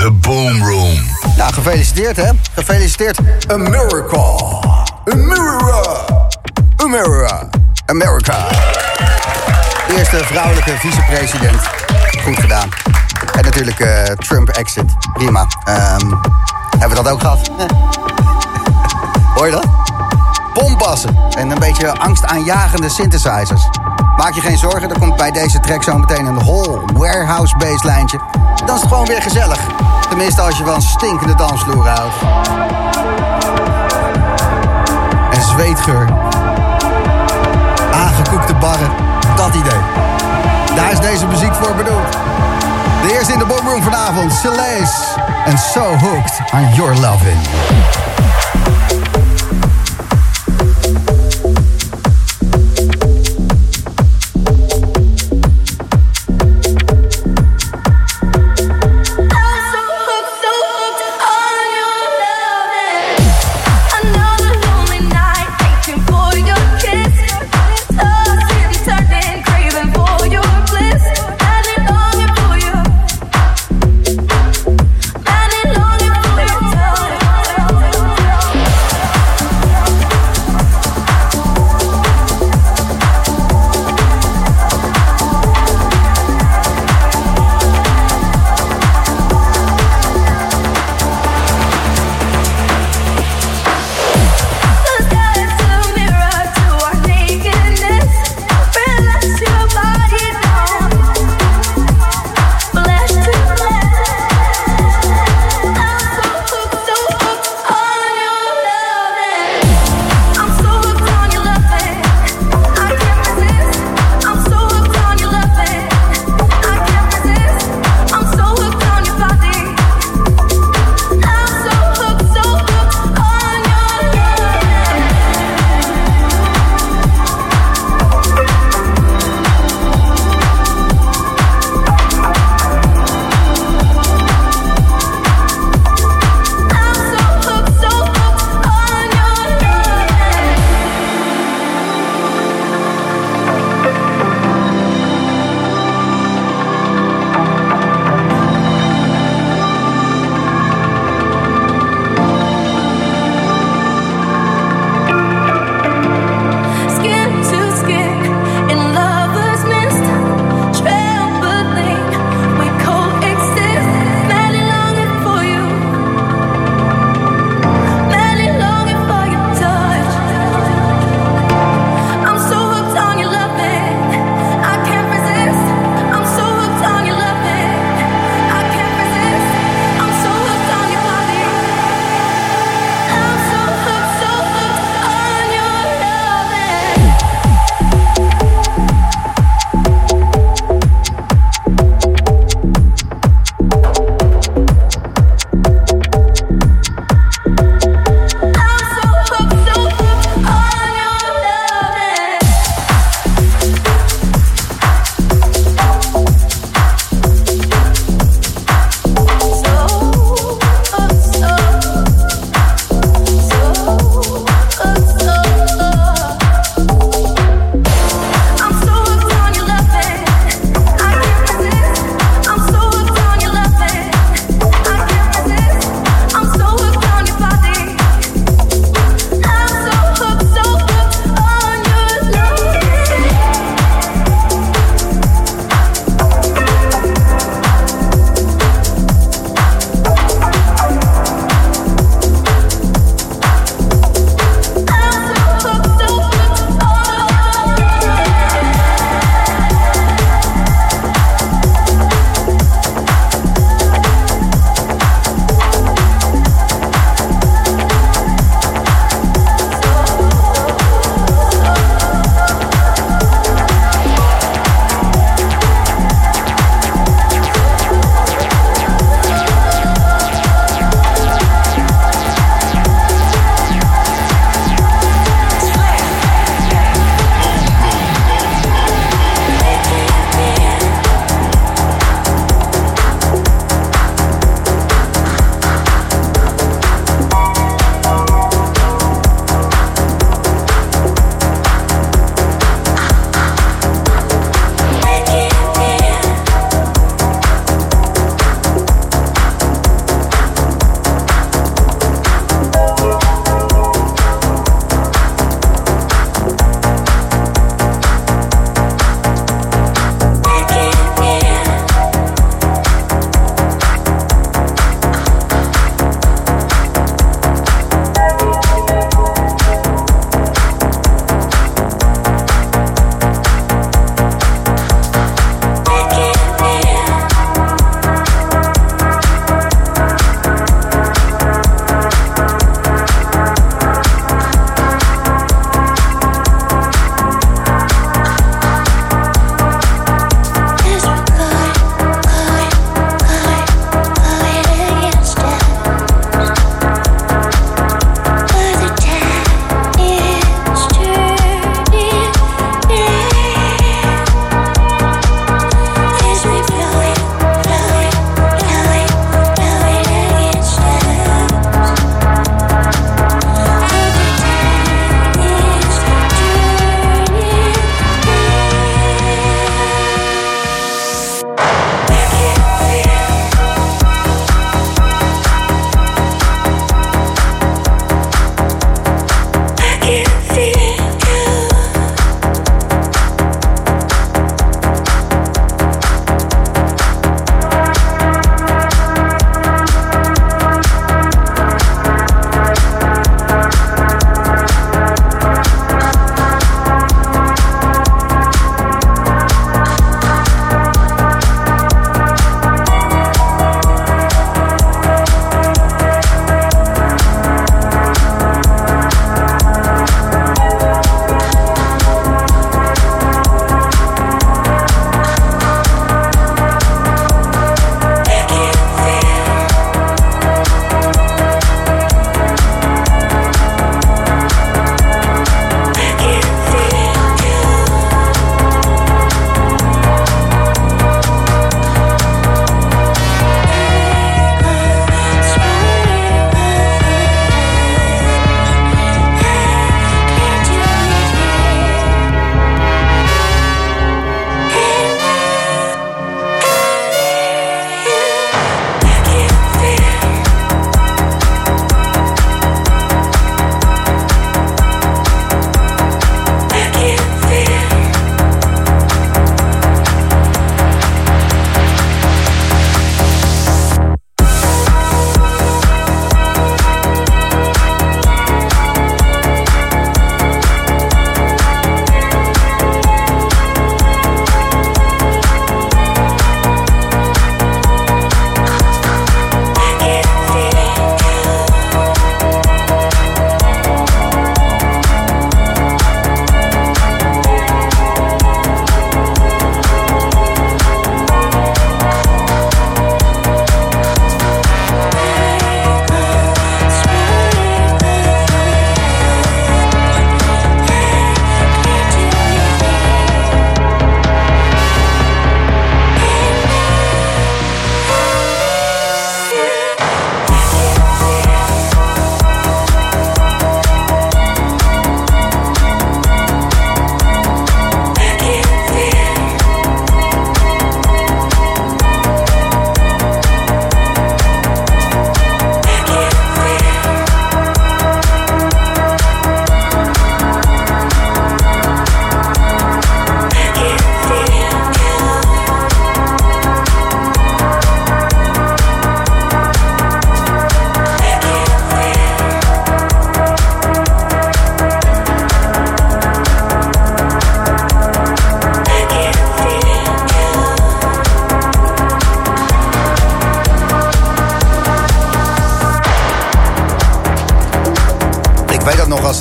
The Boom Room. Nou, gefeliciteerd hè. Gefeliciteerd. America. America. America. America. Eerste vrouwelijke vicepresident. Goed gedaan. En natuurlijk eh, Trump exit. Prima. Ehm, hebben we dat ook gehad? Eh. Hoor je dat? Pompassen en een beetje angstaanjagende synthesizers. Maak je geen zorgen, er komt bij deze track zo meteen een whole warehouse basslijntje. Dan is het gewoon weer gezellig. Tenminste als je van stinkende dansvloer houdt. En zweetgeur. Aangekoekte barren. Dat idee. Daar is deze muziek voor bedoeld. De eerste in de boomroom vanavond, Celeste. En So Hooked on Your Loving.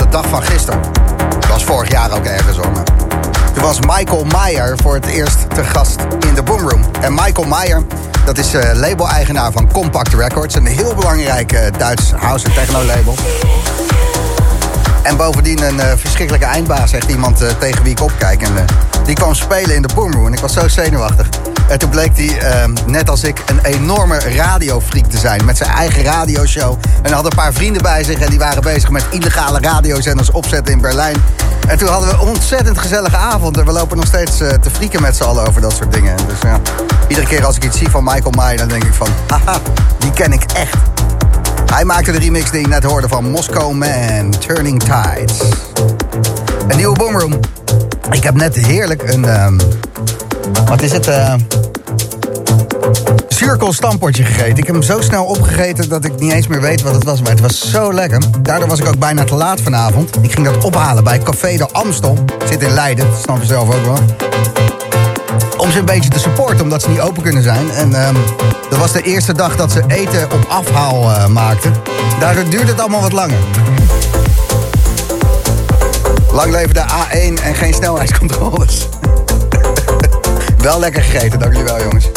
Dag van gisteren. Dat was vorig jaar ook ergens maar Toen was Michael Meyer voor het eerst te gast in de Boomroom. En Michael Meyer, dat is eh, label-eigenaar van Compact Records. Een heel belangrijk eh, Duits house- en techno-label. En bovendien een eh, verschrikkelijke eindbaas, zegt iemand tegen wie ik opkijk. En die kwam spelen in de Boomroom en ik was zo zenuwachtig. En toen bleek hij, eh, net als ik, een enorme radiofreak te zijn. Met zijn eigen radioshow. En had een paar vrienden bij zich en die waren bezig met illegale radiozenders opzetten in Berlijn. En toen hadden we een ontzettend gezellige avond. En we lopen nog steeds eh, te frieken met z'n allen over dat soort dingen. Dus ja, iedere keer als ik iets zie van Michael May, dan denk ik van... Haha, die ken ik echt. Hij maakte de remix die je net hoorde van Moscow Man, Turning Tides. Een nieuwe Boomroom. Ik heb net heerlijk een... ehm, wat is het? eh Cirkel stampotje gegeten. Ik heb hem zo snel opgegeten dat ik niet eens meer weet wat het was. Maar het was zo lekker. Daardoor was ik ook bijna te laat vanavond. Ik ging dat ophalen bij Café de Amstel. Zit in Leiden, dat snap je zelf ook wel. Om ze een beetje te supporten, omdat ze niet open kunnen zijn. En ehm, dat was de eerste dag dat ze eten op afhaal eh, maakten. Daardoor duurde het allemaal wat langer. Lang leven de A1 en geen snelheidscontroles. Wel lekker gegeten, dank jullie wel jongens.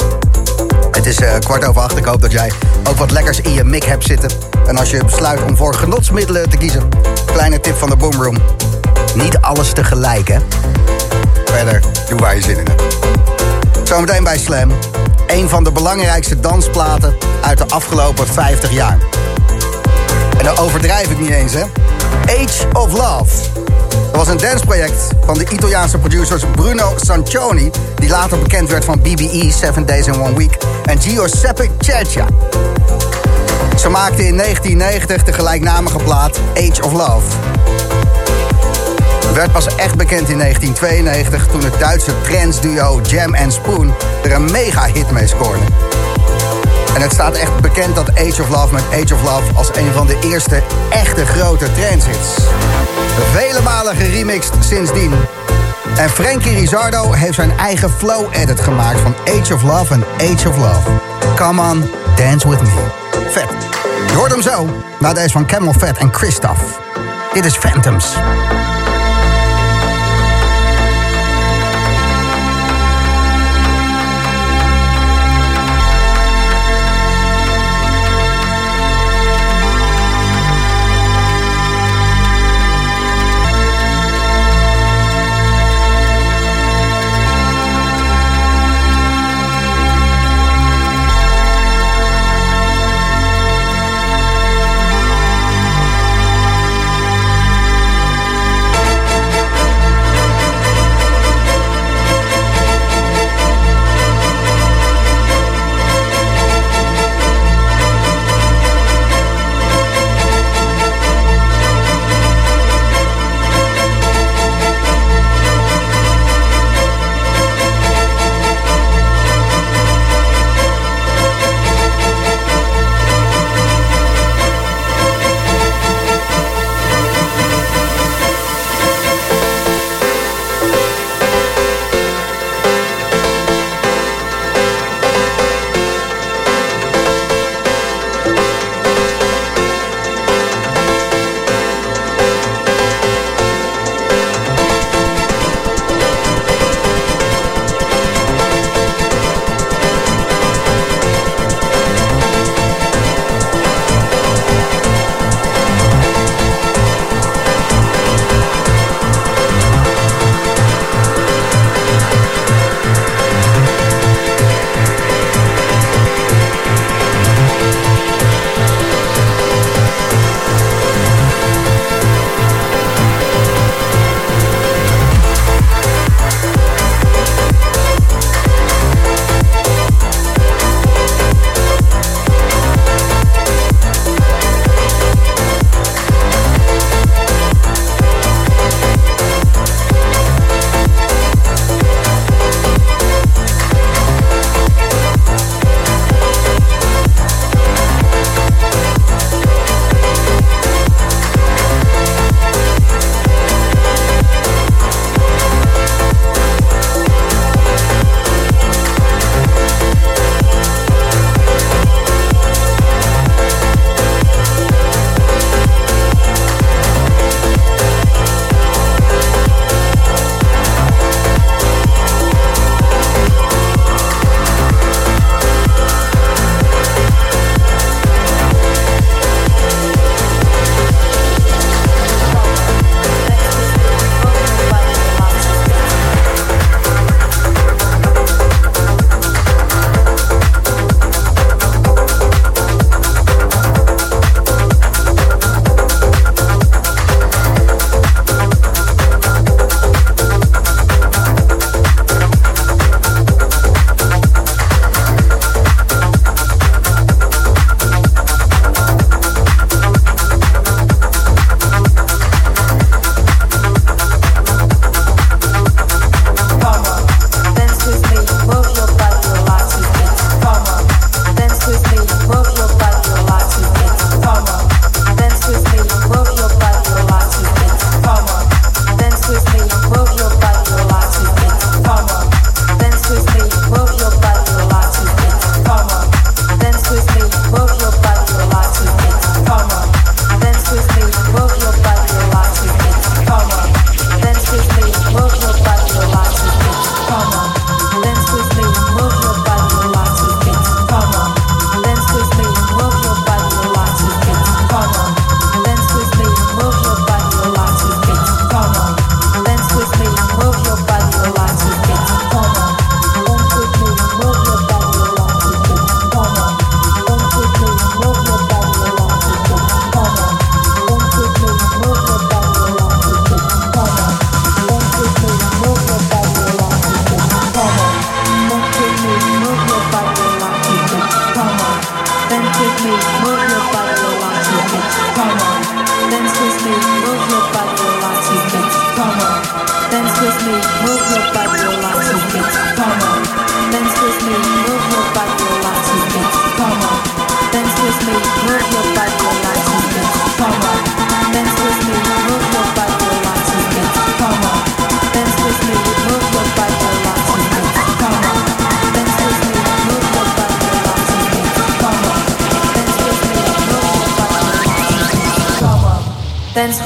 Het is eh, kwart over acht. Ik hoop dat jij ook wat lekkers in je mik hebt zitten. En als je besluit om voor genotsmiddelen te kiezen... kleine tip van de Boomroom. Niet alles tegelijk, hè. Verder, doe waar je zin in hebt. Zometeen bij Slam. Een van de belangrijkste dansplaten uit de afgelopen 50 jaar. En dan overdrijf ik niet eens, hè. Age of Love. Dat was een danceproject van de Italiaanse producers Bruno Sancioni... die later bekend werd van BBE, Seven Days in One Week... en Giuseppe Ceccia. Ze maakten in 1990 de gelijknamige plaat Age of Love. Werd pas echt bekend in 1992 toen het Duitse trance-duo Jam Spoon er een mega-hit mee scoorde. En het staat echt bekend dat Age of Love met Age of Love als een van de eerste echte grote trance-hits. Vele malen geremixed sindsdien. En Frankie Rizzardo heeft zijn eigen flow-edit gemaakt van Age of Love en Age of Love. Come on, dance with me. Vet. Je hoort hem zo, na deze van Camel Fat en Christoph. Dit is Phantoms.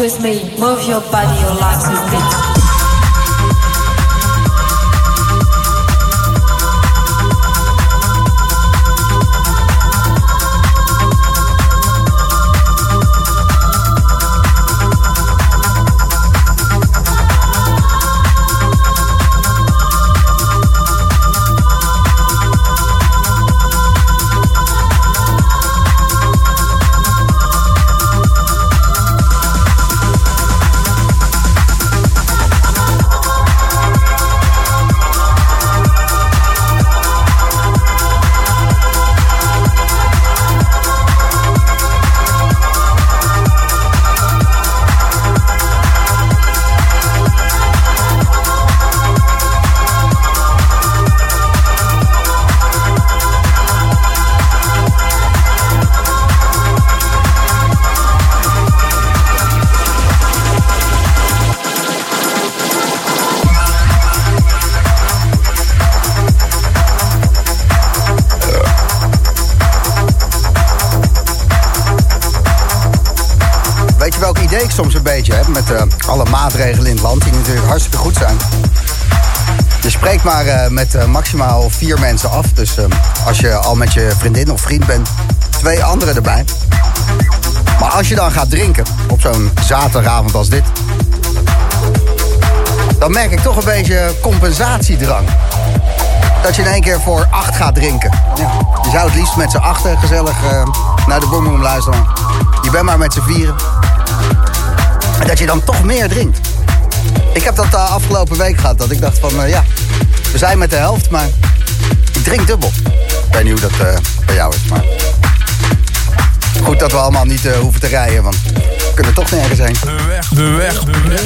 With me, move your body along to the beat. Natuurlijk hartstikke goed zijn? Je spreekt maar eh, met eh, maximaal vier mensen af. Dus eh, als je al met je vriendin of vriend bent, twee anderen erbij. Maar als je dan gaat drinken, op zo'n zaterdagavond als dit, dan merk ik toch een beetje compensatiedrang. Dat je in één keer voor acht gaat drinken. Ja. Je zou het liefst met z'n achten gezellig naar de boomroom luisteren. Je bent maar met z'n vieren. En dat je dan toch meer drinkt. Ik heb dat de afgelopen week gehad. Dat ik dacht van, eh, ja, we zijn met de helft, maar ik drink dubbel. Ik weet niet hoe dat eh, bij jou is, maar... Goed dat we allemaal niet eh, hoeven te rijden, want we kunnen toch nergens heen. De weg, de weg, de weg.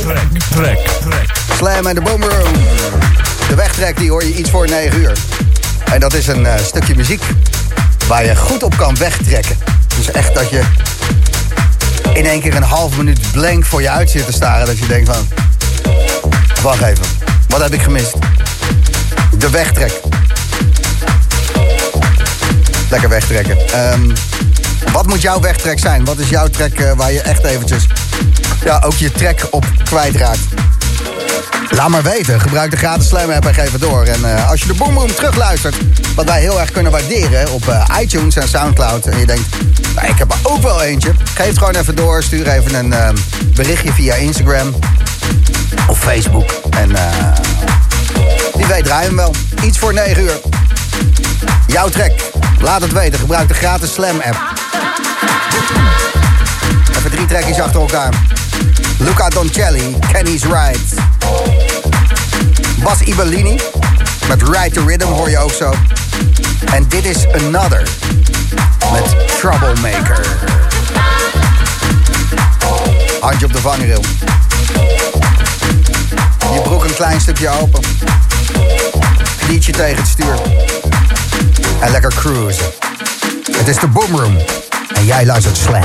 Trek, trek, trek. Slam en de Boomroom. De wegtrek die hoor je iets voor 9 uur. En dat is een eh, stukje muziek waar je goed op kan wegtrekken. Dus echt dat je in één keer een half minuut blank voor je uit zit te staren. Dat je denkt van, wacht even, wat heb ik gemist? De wegtrek. Lekker wegtrekken. Ehm, wat moet jouw wegtrek zijn? Wat is jouw trek eh, waar je echt eventjes... Ja, ook je trek op kwijtraakt? Laat maar weten. Gebruik de gratis Slam app en geef het door. En eh, als je de Boomroom terugluistert, wat wij heel erg kunnen waarderen op eh, iTunes en Soundcloud. En je denkt, nou, ik heb er ook wel eentje. Geef het gewoon even door. Stuur even een eh, berichtje via Instagram of Facebook. En eh wie weet draaien hem wel. Iets voor 9 uur. Jouw track. Laat het weten. Gebruik de gratis Slam app. Even drie trekjes achter elkaar. Luca Doncelli, Kenny's Ride. Bas Ibellini, met Ride the Rhythm hoor je ook zo. En dit is Another, met Troublemaker. Handje op de vangrail. Je broek een klein stukje open. Knietje tegen het stuur. En lekker cruisen. Het is de Boomroom. En jij luistert Slam.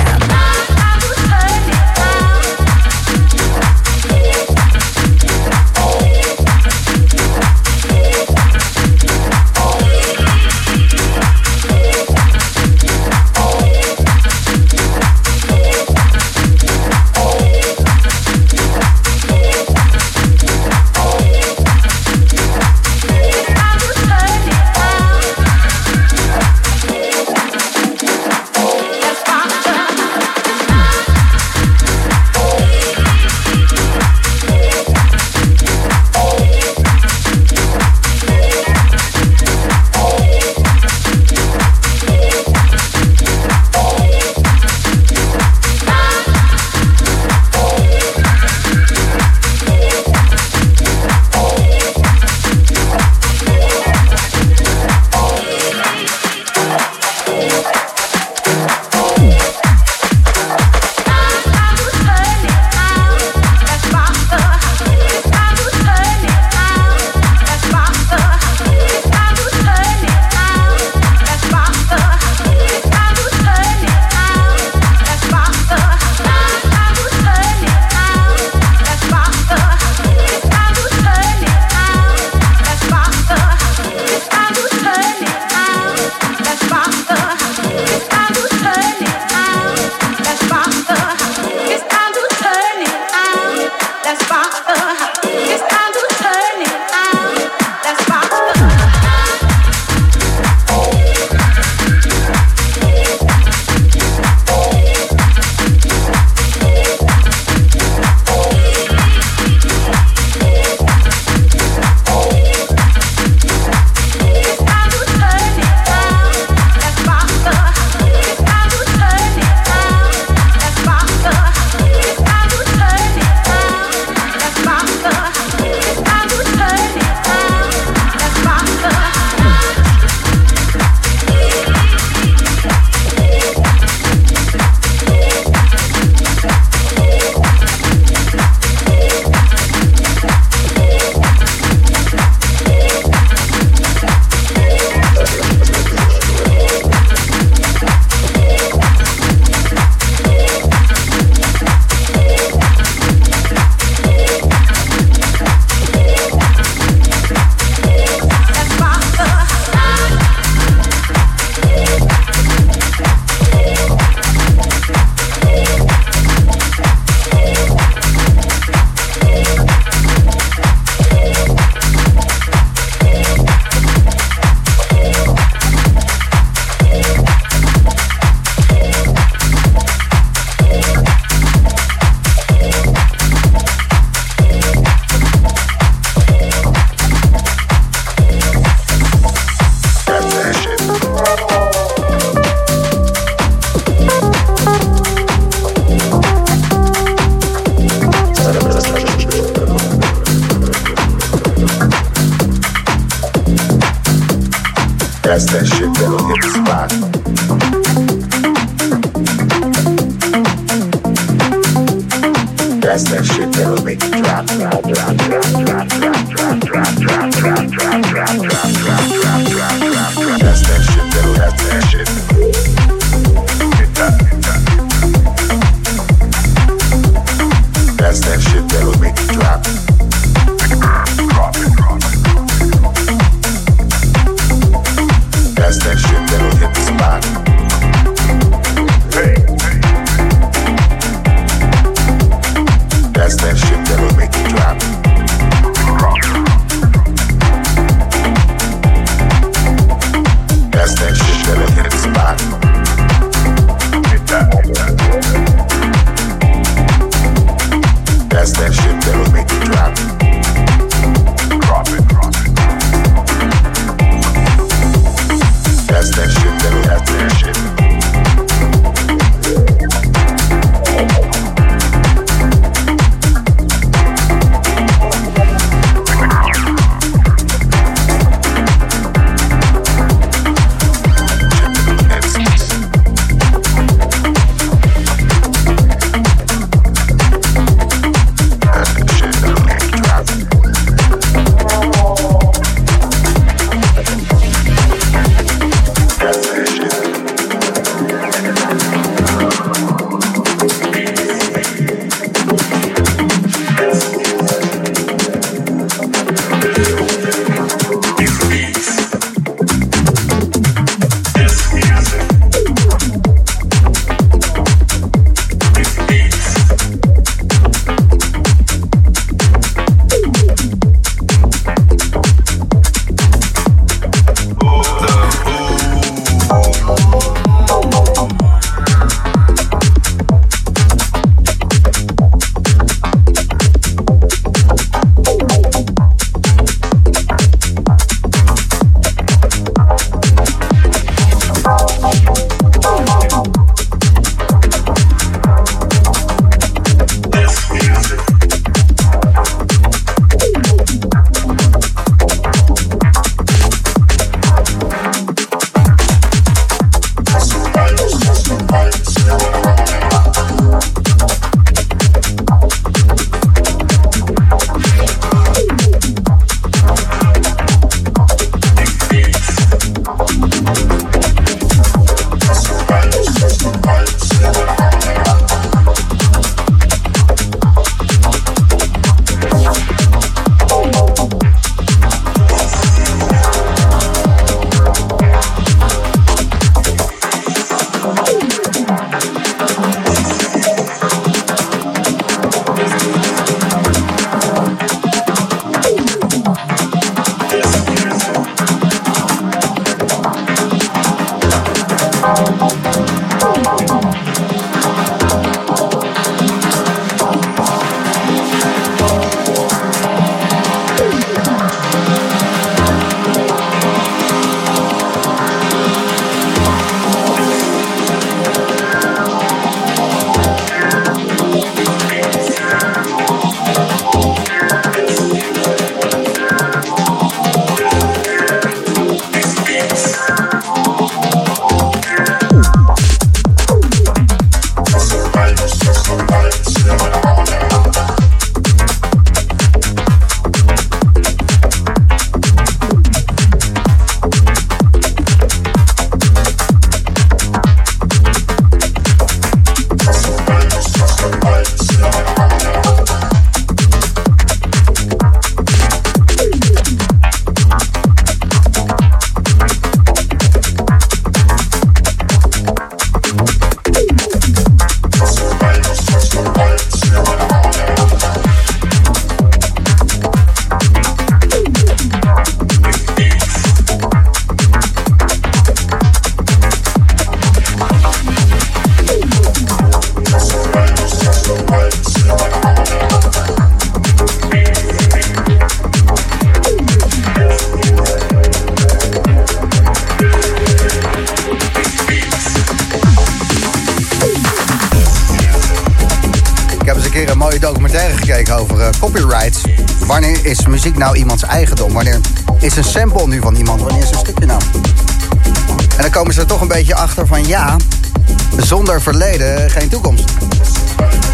Verleden geen toekomst.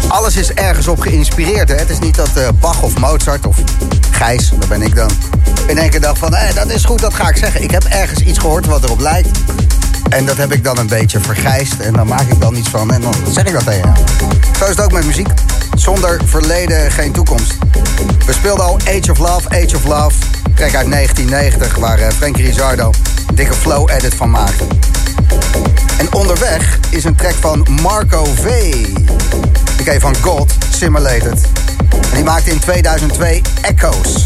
Alles is ergens op geïnspireerd. Hè? Het is niet dat eh, Bach of Mozart of Gijs, dat ben ik dan, in één keer dacht van hé, dat is goed, dat ga ik zeggen. Ik heb ergens iets gehoord wat erop lijkt. En dat heb ik dan een beetje vergijst. En dan maak ik dan iets van en dan zeg ik dat tegen je. Zo is het ook met muziek. Zonder verleden geen toekomst. We speelden al Age of Love, Age of Love. Track uit 1990, waar eh, Frankie een dikke flow edit van maakte. En onderweg is een track van Marco V. Die je van God, Simulated. En die maakte in 2002 Echoes.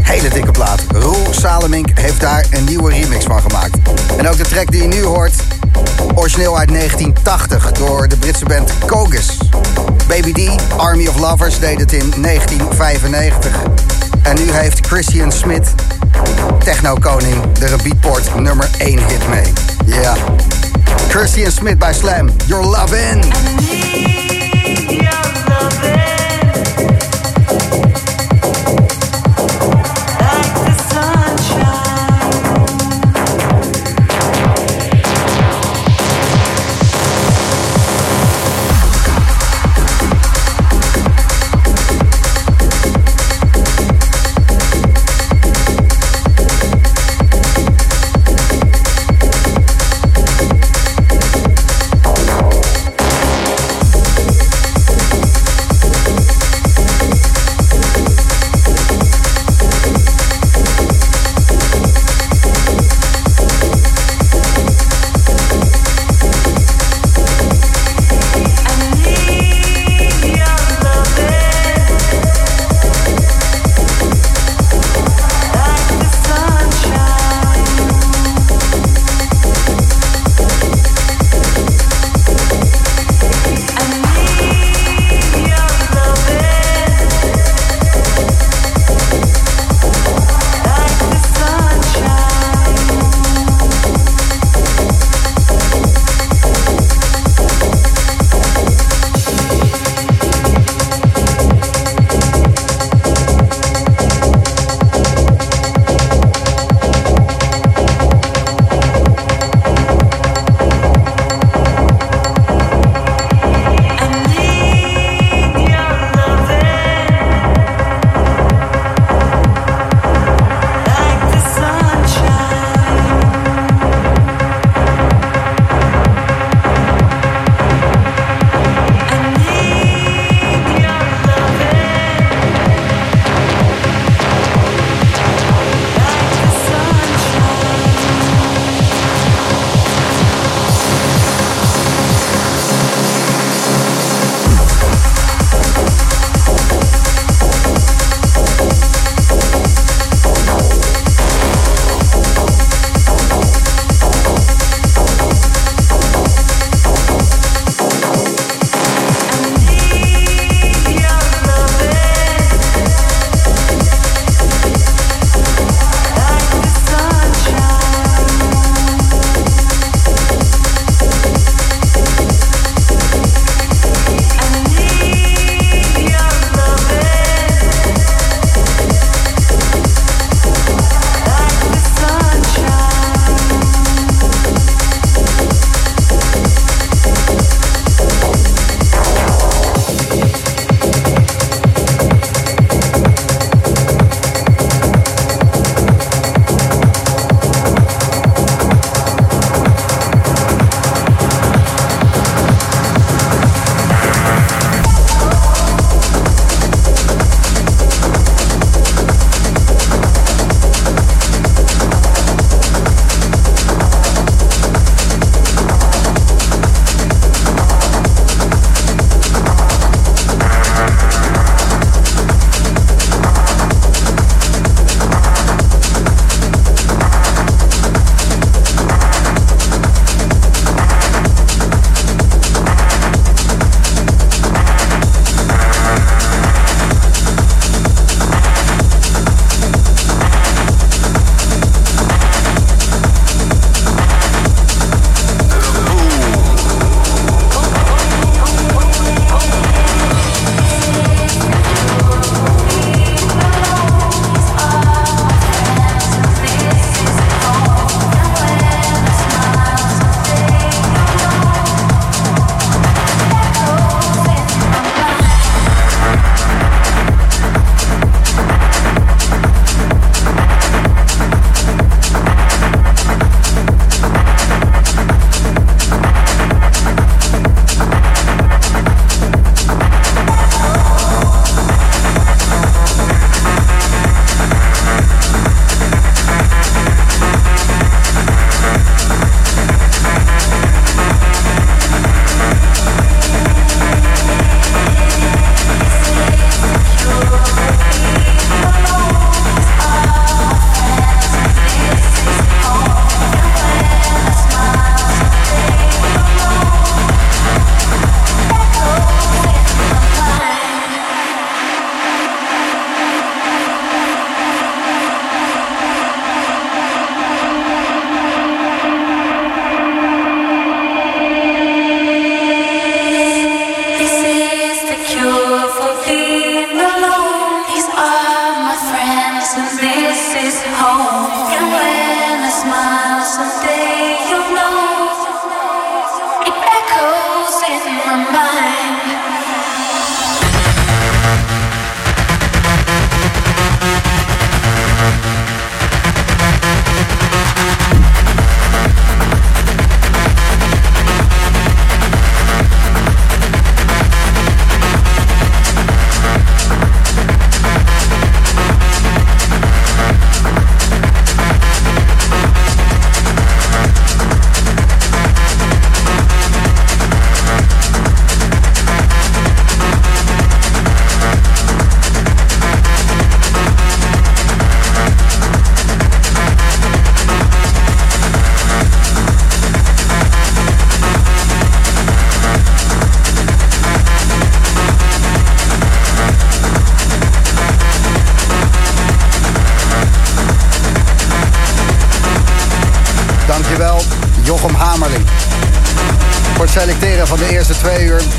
Hele dikke plaat. Roel Salemink heeft daar een nieuwe remix van gemaakt. En ook de track die je nu hoort, origineel uit 1980 door de Britse band Kogus. Baby D, Army of Lovers, deed het in 1995. En nu heeft Christian Smith, techno-koning, een beatport nummer 1 hit mee. Ja. Yeah. Christian Smith bij Slam, Your Love In.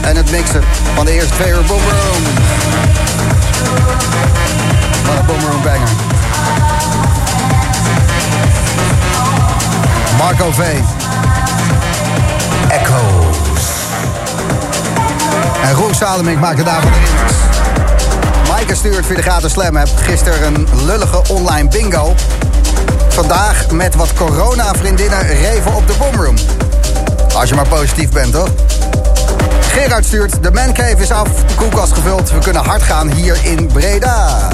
En het mixen van de eerste twee uur Boom Room. Wat een Boom Room banger. Marco V. Echoes. En Roel Salomink maakte daarvan de remix. Maaike stuurt via de gratis slam app gisteren een lullige online bingo. Vandaag met wat corona-vriendinnen reven op de boomroom. Als je maar positief bent, toch? Gerard stuurt, de mancave is af, de koelkast gevuld. We kunnen hard gaan hier in Breda.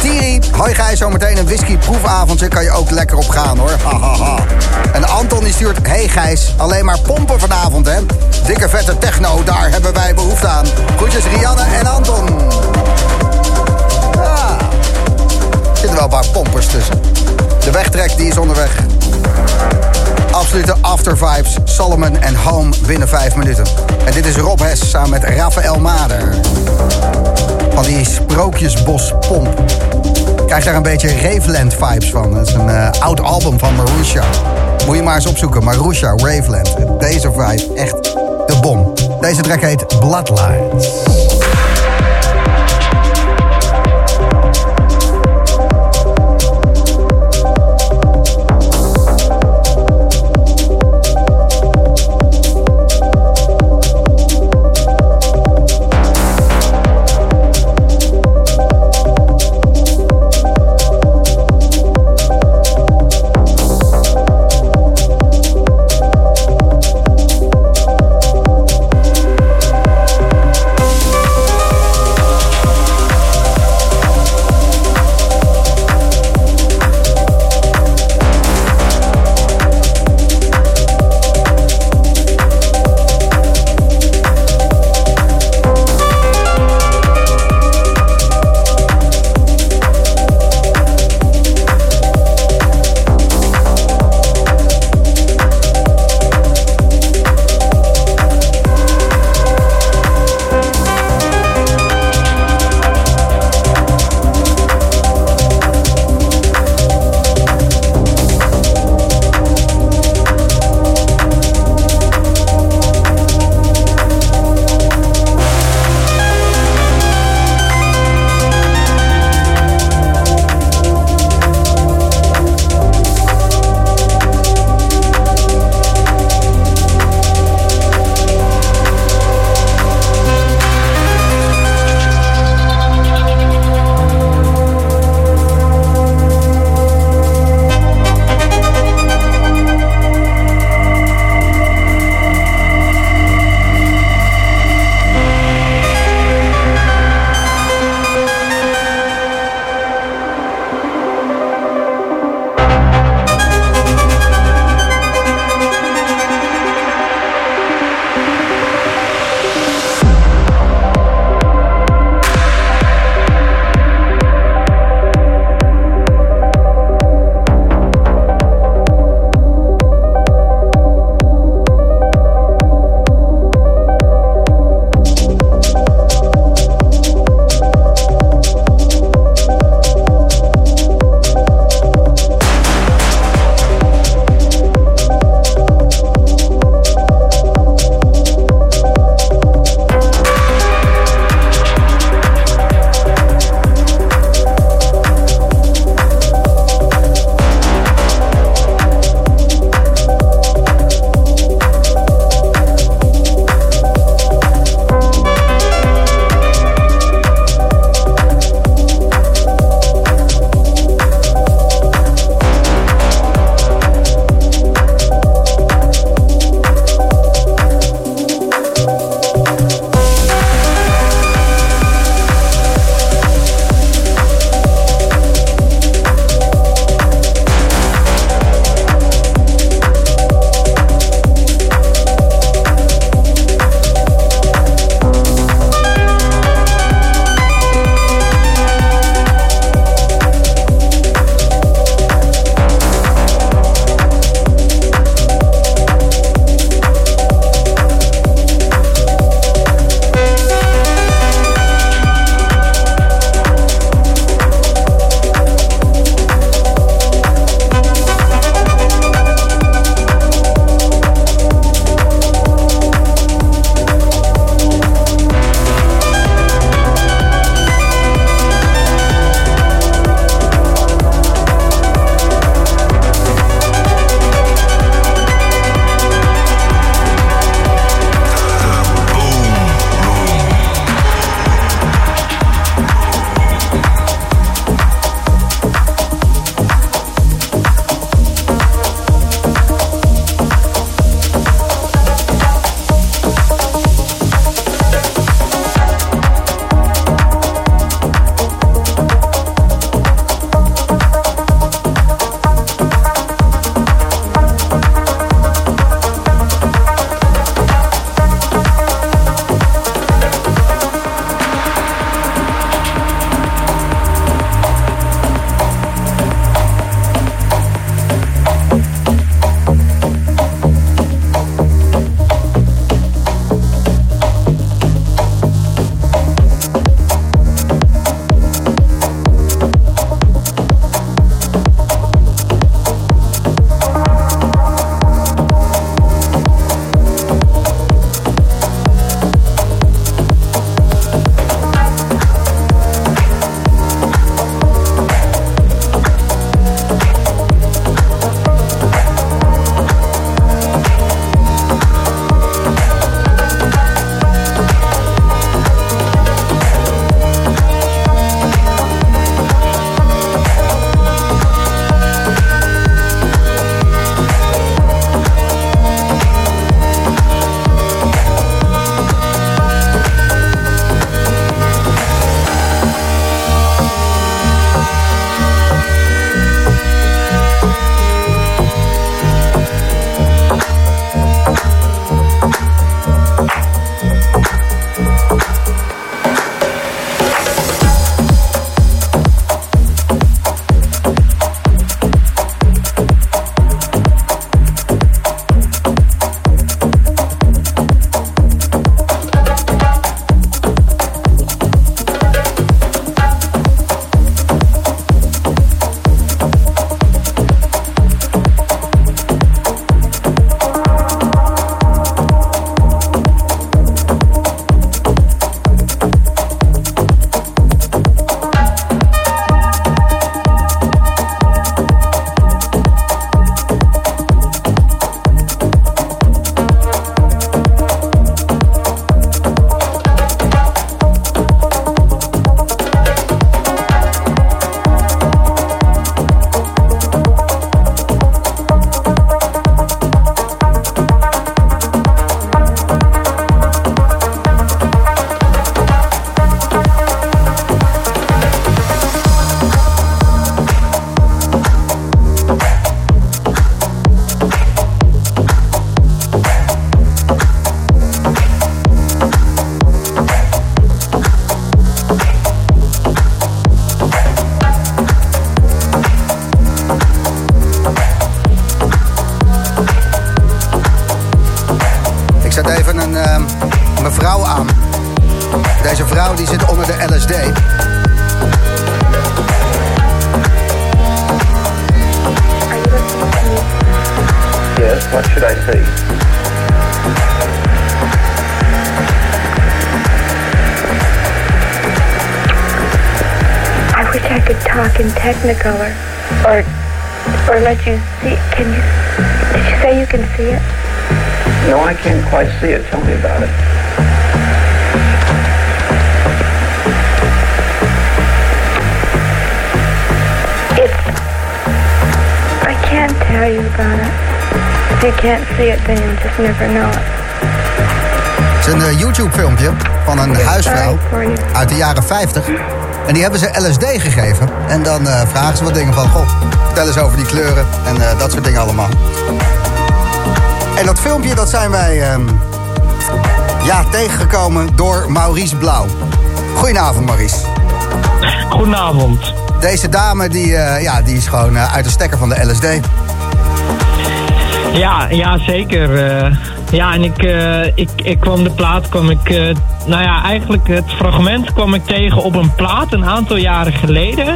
Thierry, hoi Gijs, zometeen een whisky proefavondje kan je ook lekker op gaan hoor. Hahaha. En Anton die stuurt, hey Gijs, alleen maar pompen vanavond hè. Dikke vette techno, daar hebben wij behoefte aan. Groetjes Rianne en Anton. Ja, er zitten wel een paar pompers tussen. De wegtrek die is onderweg. After vibes, Solomon en Home binnen 5 minuten. En dit is Rob Hess samen met Rafael Mader. Van die Sprookjesbos Pomp. Krijg daar een beetje Raveland vibes van. Dat is een eh, oud album van Marusha. Moet je maar eens opzoeken. Marusha, Raveland. Deze vibe, echt de bom. Deze track heet Bloodlines. Huisvrouw uit de jaren 50. En die hebben ze LSD gegeven. En dan eh, vragen ze wat dingen van... Goh, vertel eens over die kleuren en eh, dat soort dingen allemaal. En dat filmpje dat zijn wij ehm, ja, tegengekomen door Maurice Blauw. Goedenavond, Maurice. Goedenavond. Deze dame die, eh, ja, die is gewoon uit de stekker van de LSD. Ja, ja zeker. Ja, en ik, eh, ik, ik kwam de plaat, kwam ik, eh, nou ja, eigenlijk het fragment kwam ik tegen op een plaat een aantal jaren geleden.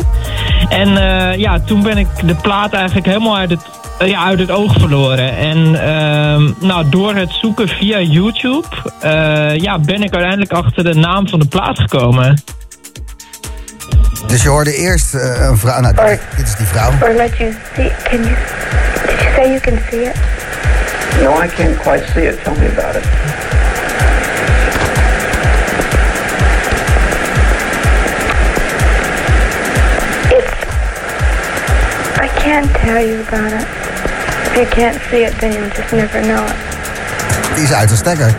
En eh, ja, toen ben ik de plaat eigenlijk helemaal uit het, ja, uit het oog verloren. En ehm, nou, door het zoeken via YouTube, eh, ja, ben ik uiteindelijk achter de naam van de plaat gekomen. Dus je hoorde eerst een vrouw... Nou, dit, dit is die vrouw. Or let you see. Can you? Did you say you can see it? No, I can't quite see it. Tell me about it. It's. I can't tell you about it. If you can't see it, then you'll just never know it. Die is uit de stekker.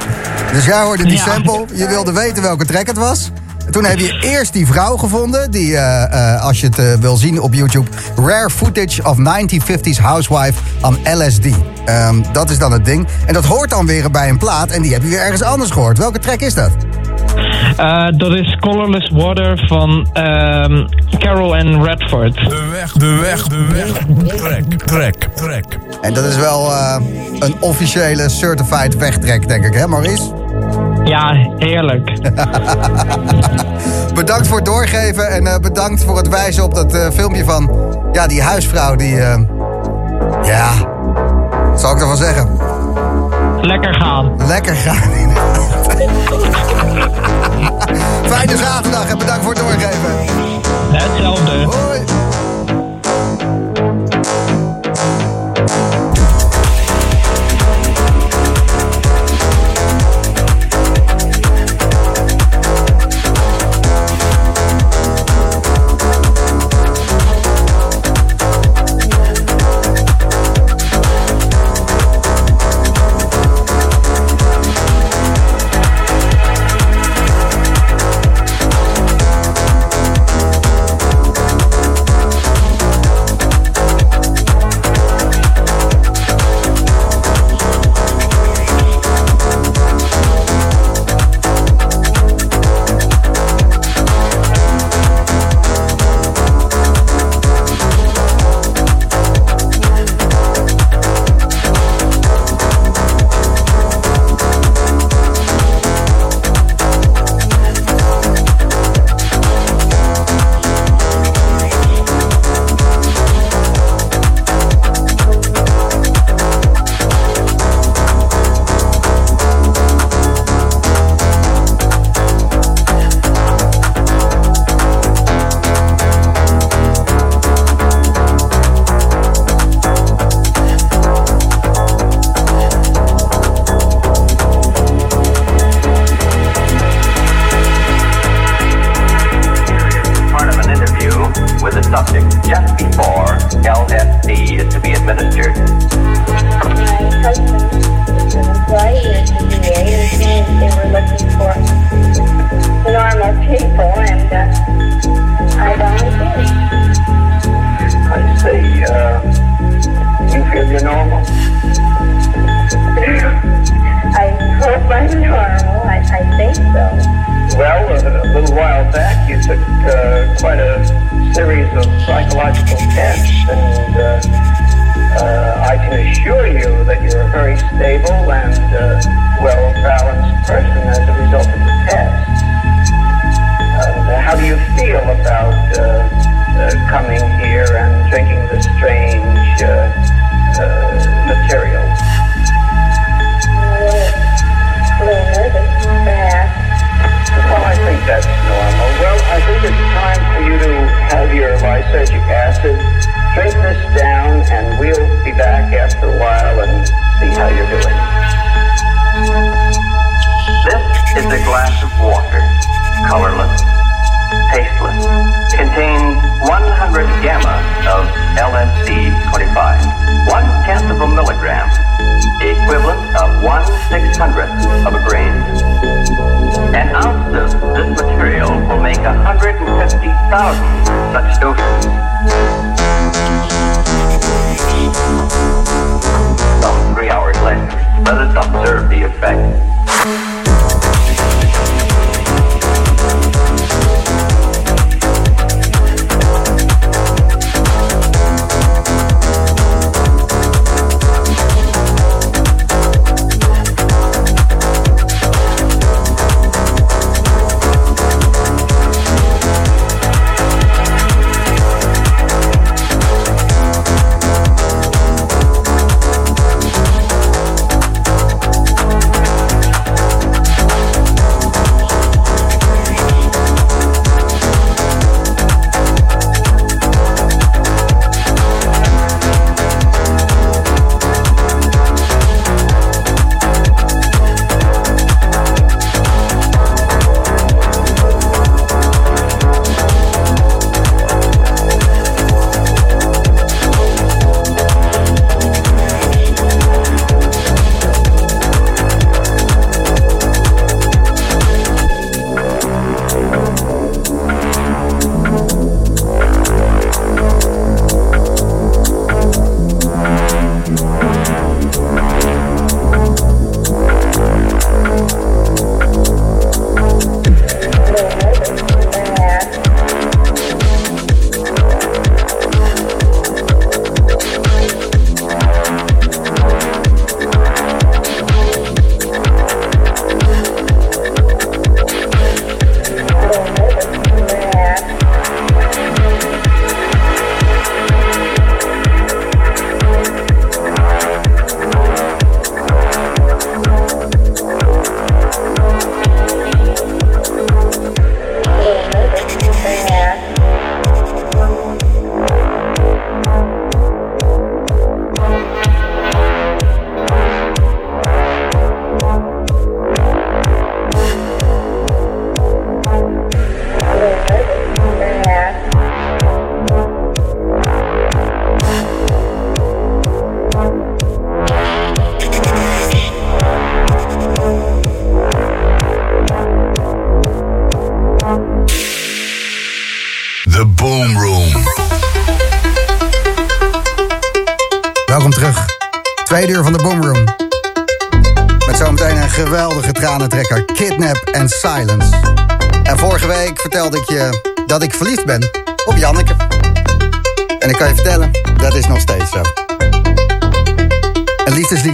Dus jij hoorde die Ja. sample, je wilde weten welke track het was. Toen heb je eerst die vrouw gevonden, die, eh, eh, als je het eh, wil zien op YouTube... Rare Footage of 1950s Housewife on LSD. Ehm, dat is dan het ding. En dat hoort dan weer bij een plaat en die heb je weer ergens anders gehoord. Welke track is dat? Eh, dat is Colorless Water van ehm, Carol en Redford. De weg, de weg, de weg. Trek, trek, trek. En dat is wel eh, een officiële certified wegtrek, denk ik, hè Maurice? Ja, heerlijk. bedankt voor het doorgeven en eh, bedankt voor het wijzen op dat eh, filmpje van ja, die huisvrouw die. eh, ja, wat zal ik ervan zeggen? Lekker gaan. Lekker gaan. Fijne zaterdag en bedankt voor het doorgeven. Hetzelfde. Hoi.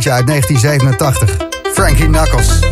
Uit 1987. Frankie Knuckles.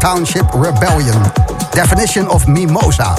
Township Rebellion. Definition of Mimosa.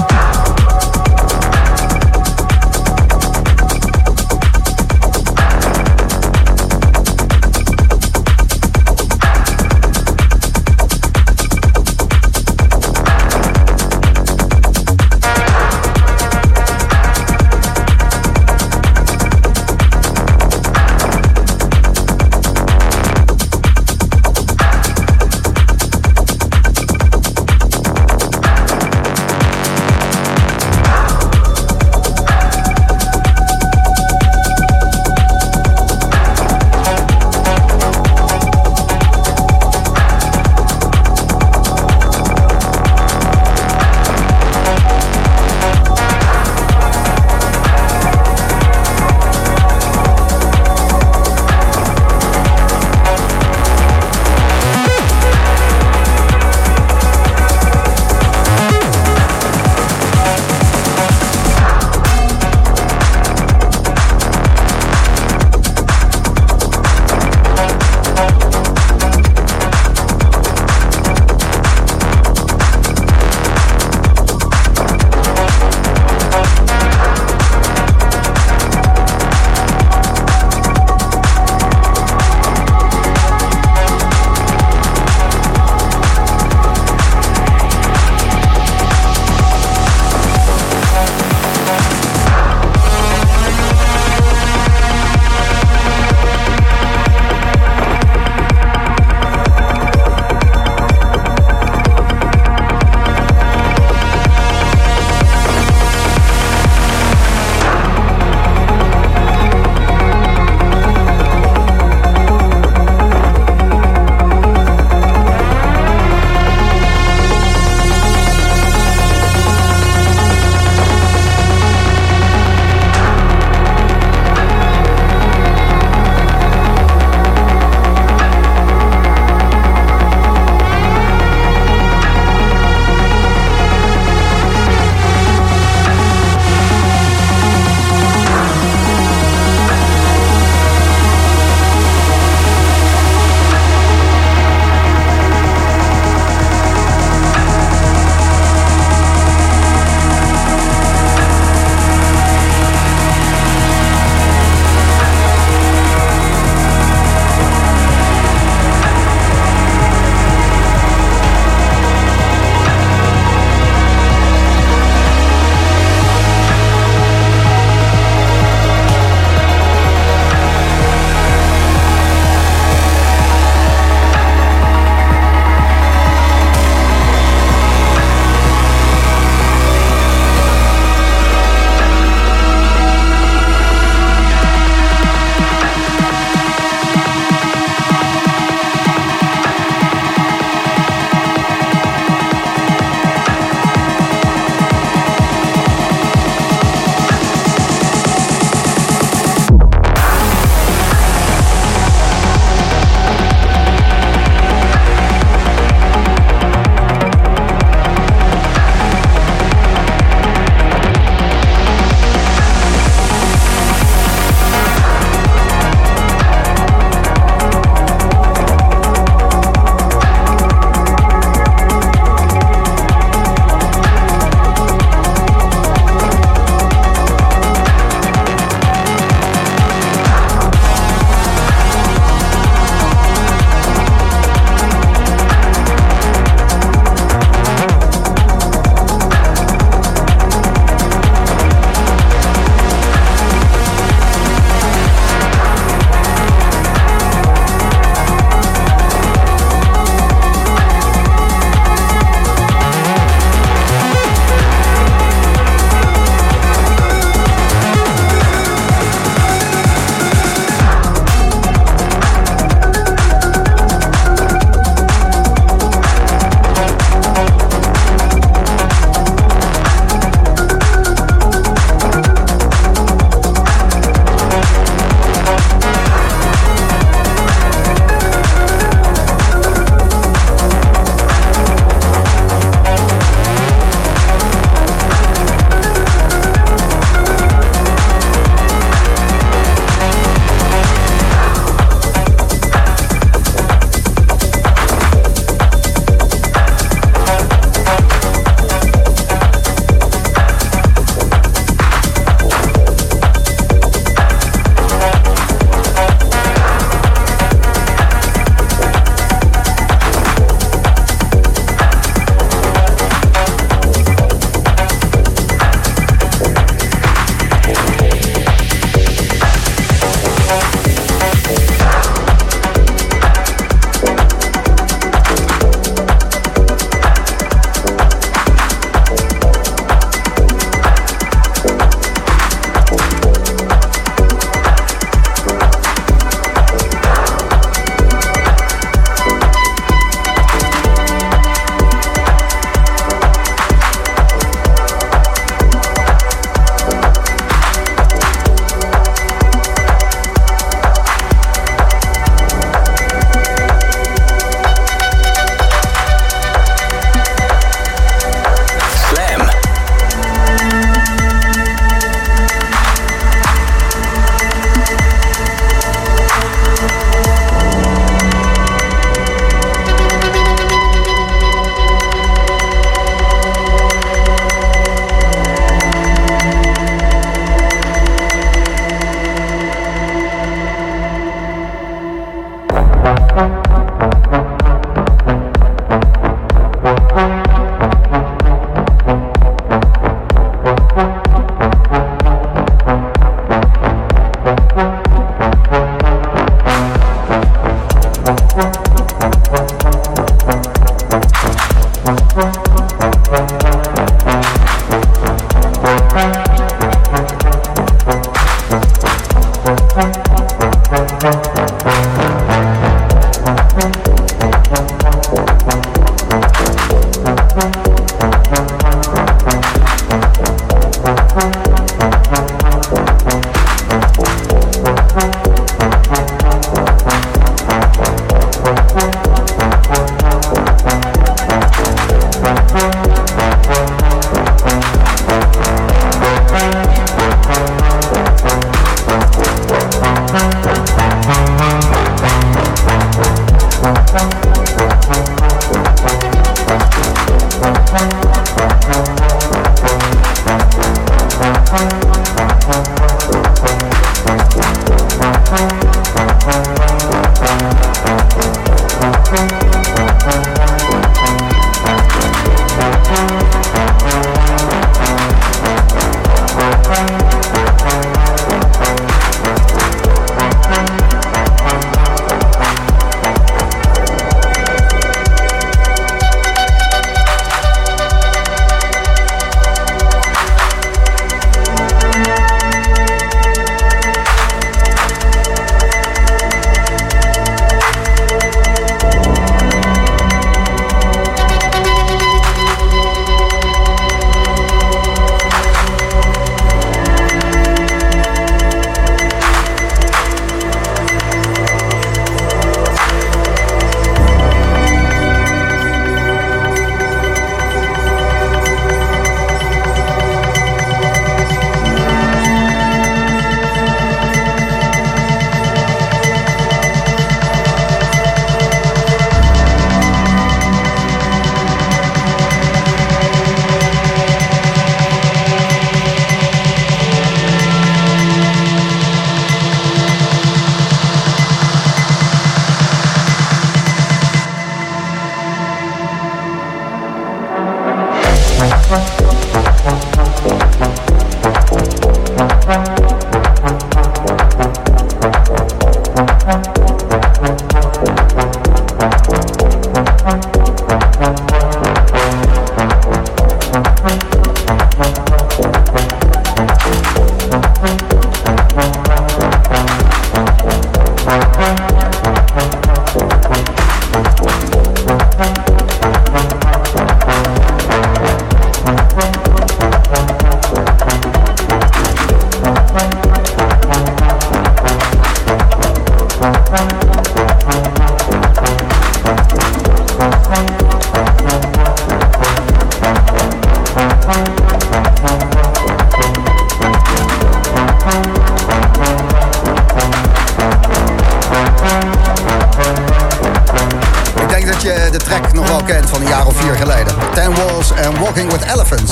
Dat je de track nog wel kent van een jaar of vier geleden. Ten Walls en Walking with Elephants.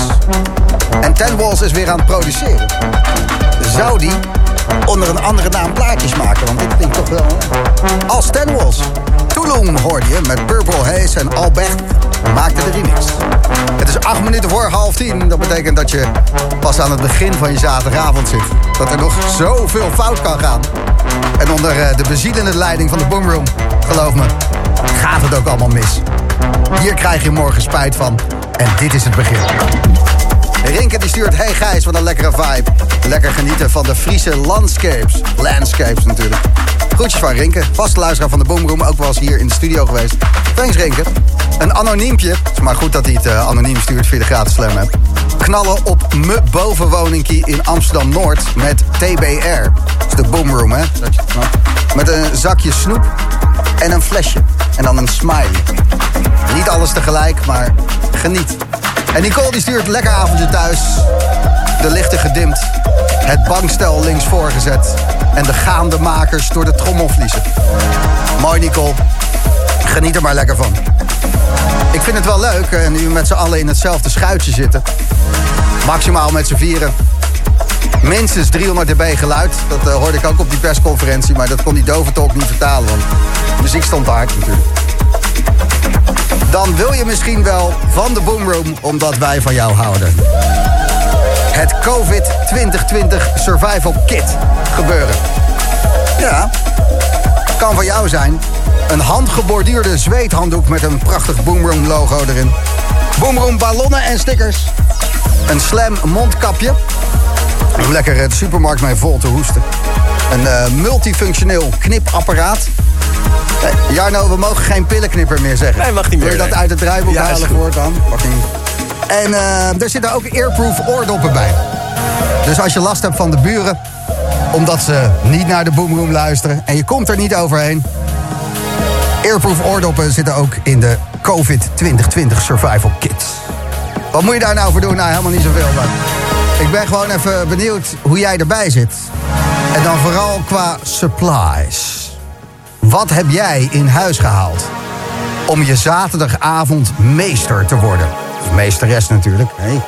En Ten Walls is weer aan het produceren. Zou die onder een andere naam plaatjes maken? Want dit klinkt toch wel... Als Ten Walls. Tulum hoorde je met Purple Haze en Albert maakte de remix. Het is acht minuten voor half tien. Dat betekent dat je pas aan het begin van je zaterdagavond zit. Dat er nog zoveel fout kan gaan. En onder eh, de bezielende leiding van de Boomroom, geloof me, gaat het ook allemaal mis. Hier krijg je morgen spijt van. En dit is het begin. Rinke die stuurt, hey Gijs, wat een lekkere vibe. Lekker genieten van de Friese landscapes. Landscapes natuurlijk. Groetjes van Rinke, vaste luisteraar van de Boomroom. Ook wel eens hier in de studio geweest. Thanks Rinke. Een anoniempje, het is maar goed dat hij het eh, anoniem stuurt via de gratis slam app. Knallen op me bovenwoningkie in Amsterdam-Noord met TBR. Dat is de Boomroom, hè? Met een zakje snoep en een flesje. En dan een smiley. Niet alles tegelijk, maar geniet. En Nicole die stuurt lekker avondje thuis. De lichten gedimd. Het bankstel links voorgezet. En de gaande makers door de trommelvliezen. Mooi Nicole. Geniet er maar lekker van. Ik vind het wel leuk, eh, nu met z'n allen in hetzelfde schuitje zitten. Maximaal met z'n vieren. Minstens 300 dB geluid. Dat eh, hoorde ik ook op die persconferentie. Maar dat kon die Dovertalk niet vertalen. Want de muziek stond te hard natuurlijk. Dan wil je misschien wel van de Boomroom. Omdat wij van jou houden. Het COVID 2020 Survival Kit gebeuren. van jou zijn. Een handgeborduurde zweethanddoek met een prachtig Boomroom logo erin. Boomroom ballonnen en stickers. Een slam mondkapje. Om lekker de supermarkt mee vol te hoesten. Een eh, multifunctioneel knipapparaat. Eh, Jarno, we mogen geen pillenknipper meer zeggen. Nee, mag niet Wil je meer, dat nee. uit het draaiboek Ja, halen dan? Mag niet. En eh, er zitten ook airproof oordoppen bij. Dus als je last hebt van de buren, omdat ze niet naar de boomroom luisteren en je komt er niet overheen. Airproof oordoppen zitten ook in de COVID 2020 Survival Kit. Wat moet je daar nou voor doen? Nou, helemaal niet zoveel. Maar ik ben gewoon even benieuwd hoe jij erbij zit. En dan vooral qua supplies. Wat heb jij in huis gehaald om je zaterdagavond meester te worden? Of meesteres natuurlijk. Hey.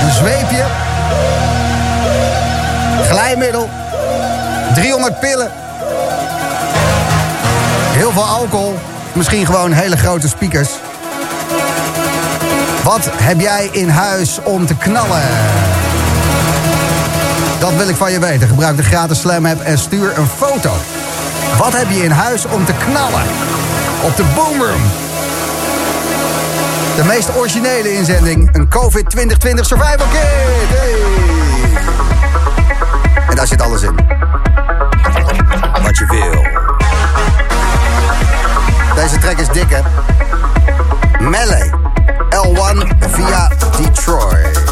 Een zweepje. Glijmiddel. 300 pillen. Heel veel alcohol. Misschien gewoon hele grote speakers. Wat heb jij in huis om te knallen? Dat wil ik van je weten. Gebruik de gratis Slam app en stuur een foto. Wat heb je in huis om te knallen? Op de Boomroom. De meest originele inzending. Een COVID 2020 Survival Kit. Hey. En daar zit alles in. Wat je wil. Deze track is dik, hè? Melee. L1 via Detroit.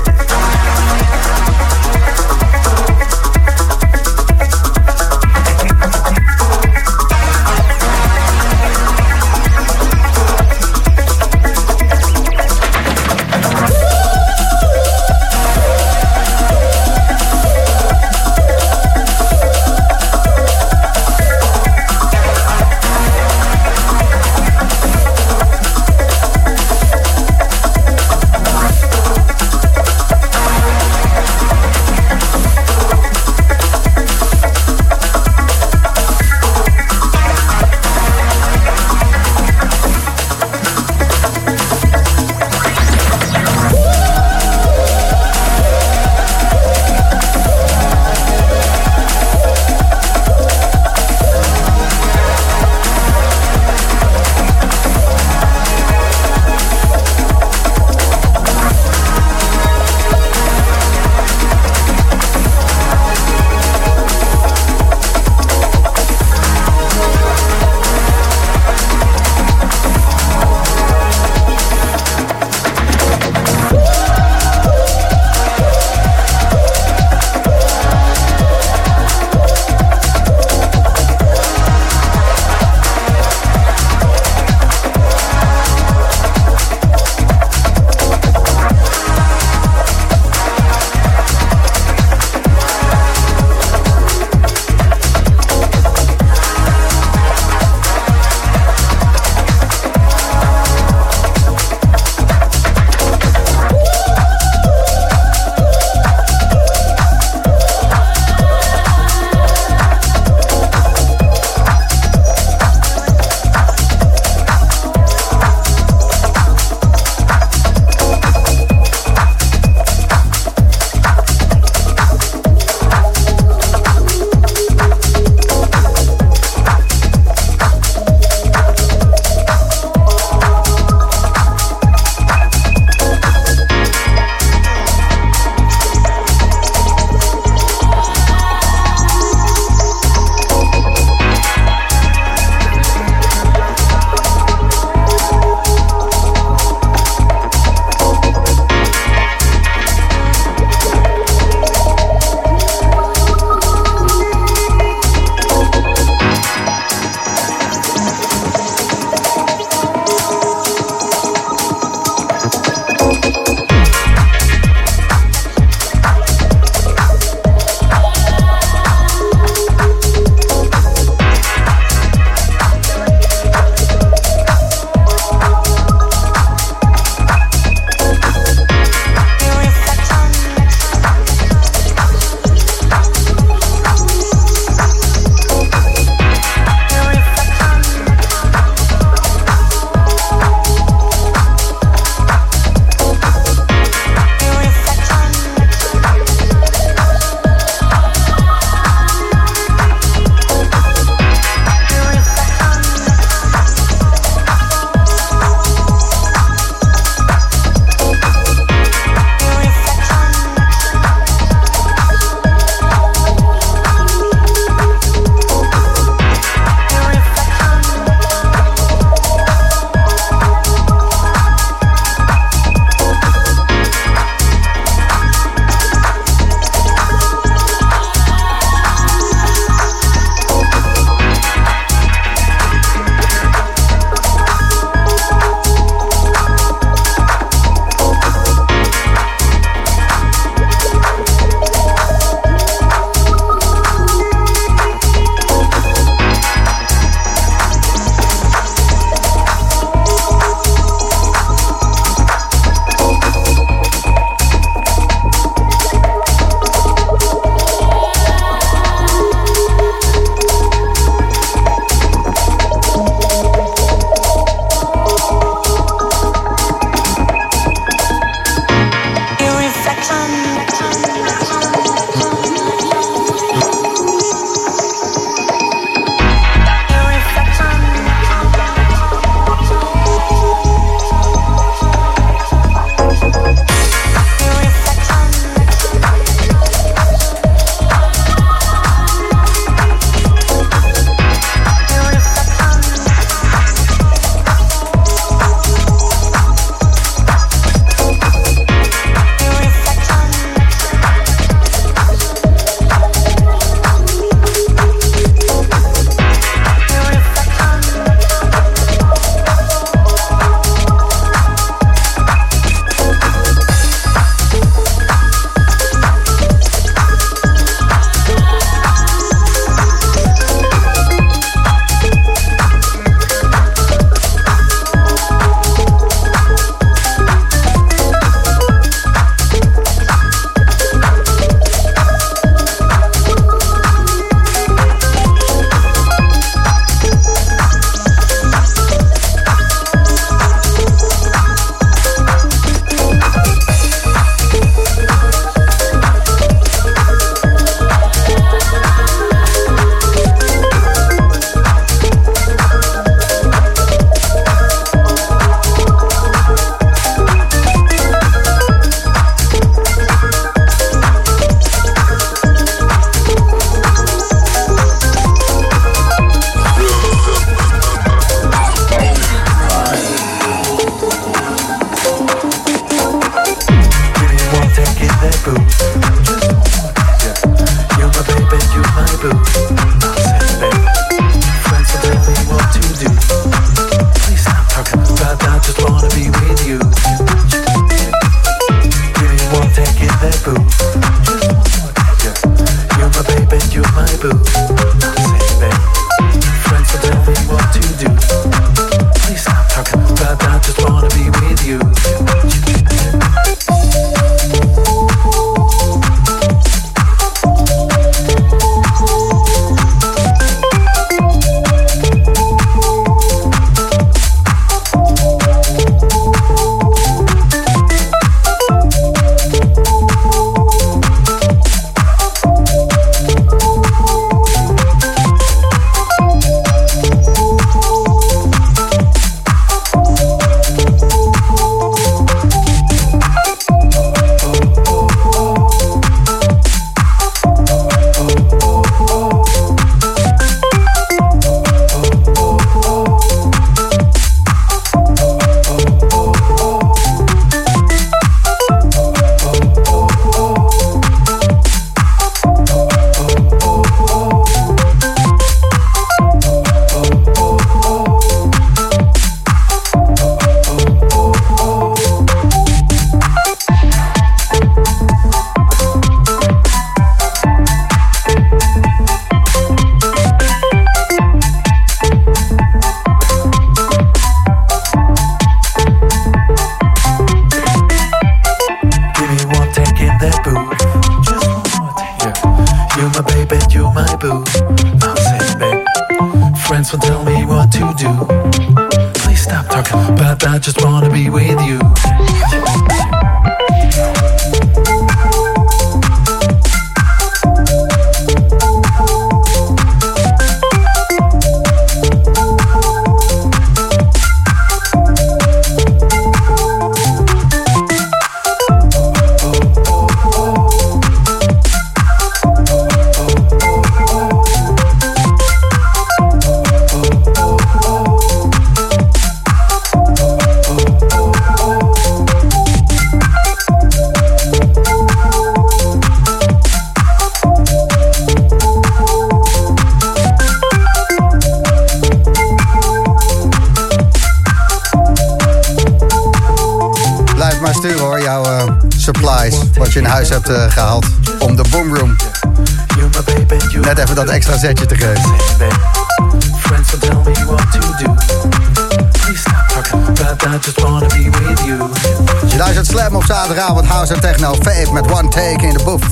House en Techno, Vape met One Take in de boef.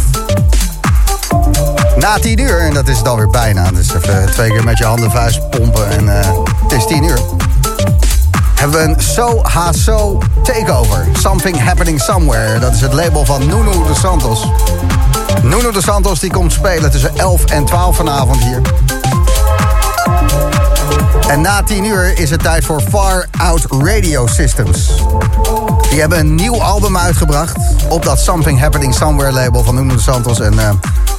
Na 10 uur, en dat is het alweer bijna, dus even twee keer met je handen vuist pompen en eh, het is 10 uur. Hebben we een So Ha So Takeover. Something Happening Somewhere. Dat is het label van Nuno de Santos. Nuno de Santos die komt spelen tussen 11 en 12 vanavond hier. En na 10 uur is het tijd voor Far Out Radio Systems. Die hebben een nieuw album uitgebracht op dat Something Happening Somewhere label van Nuno Santos. En eh,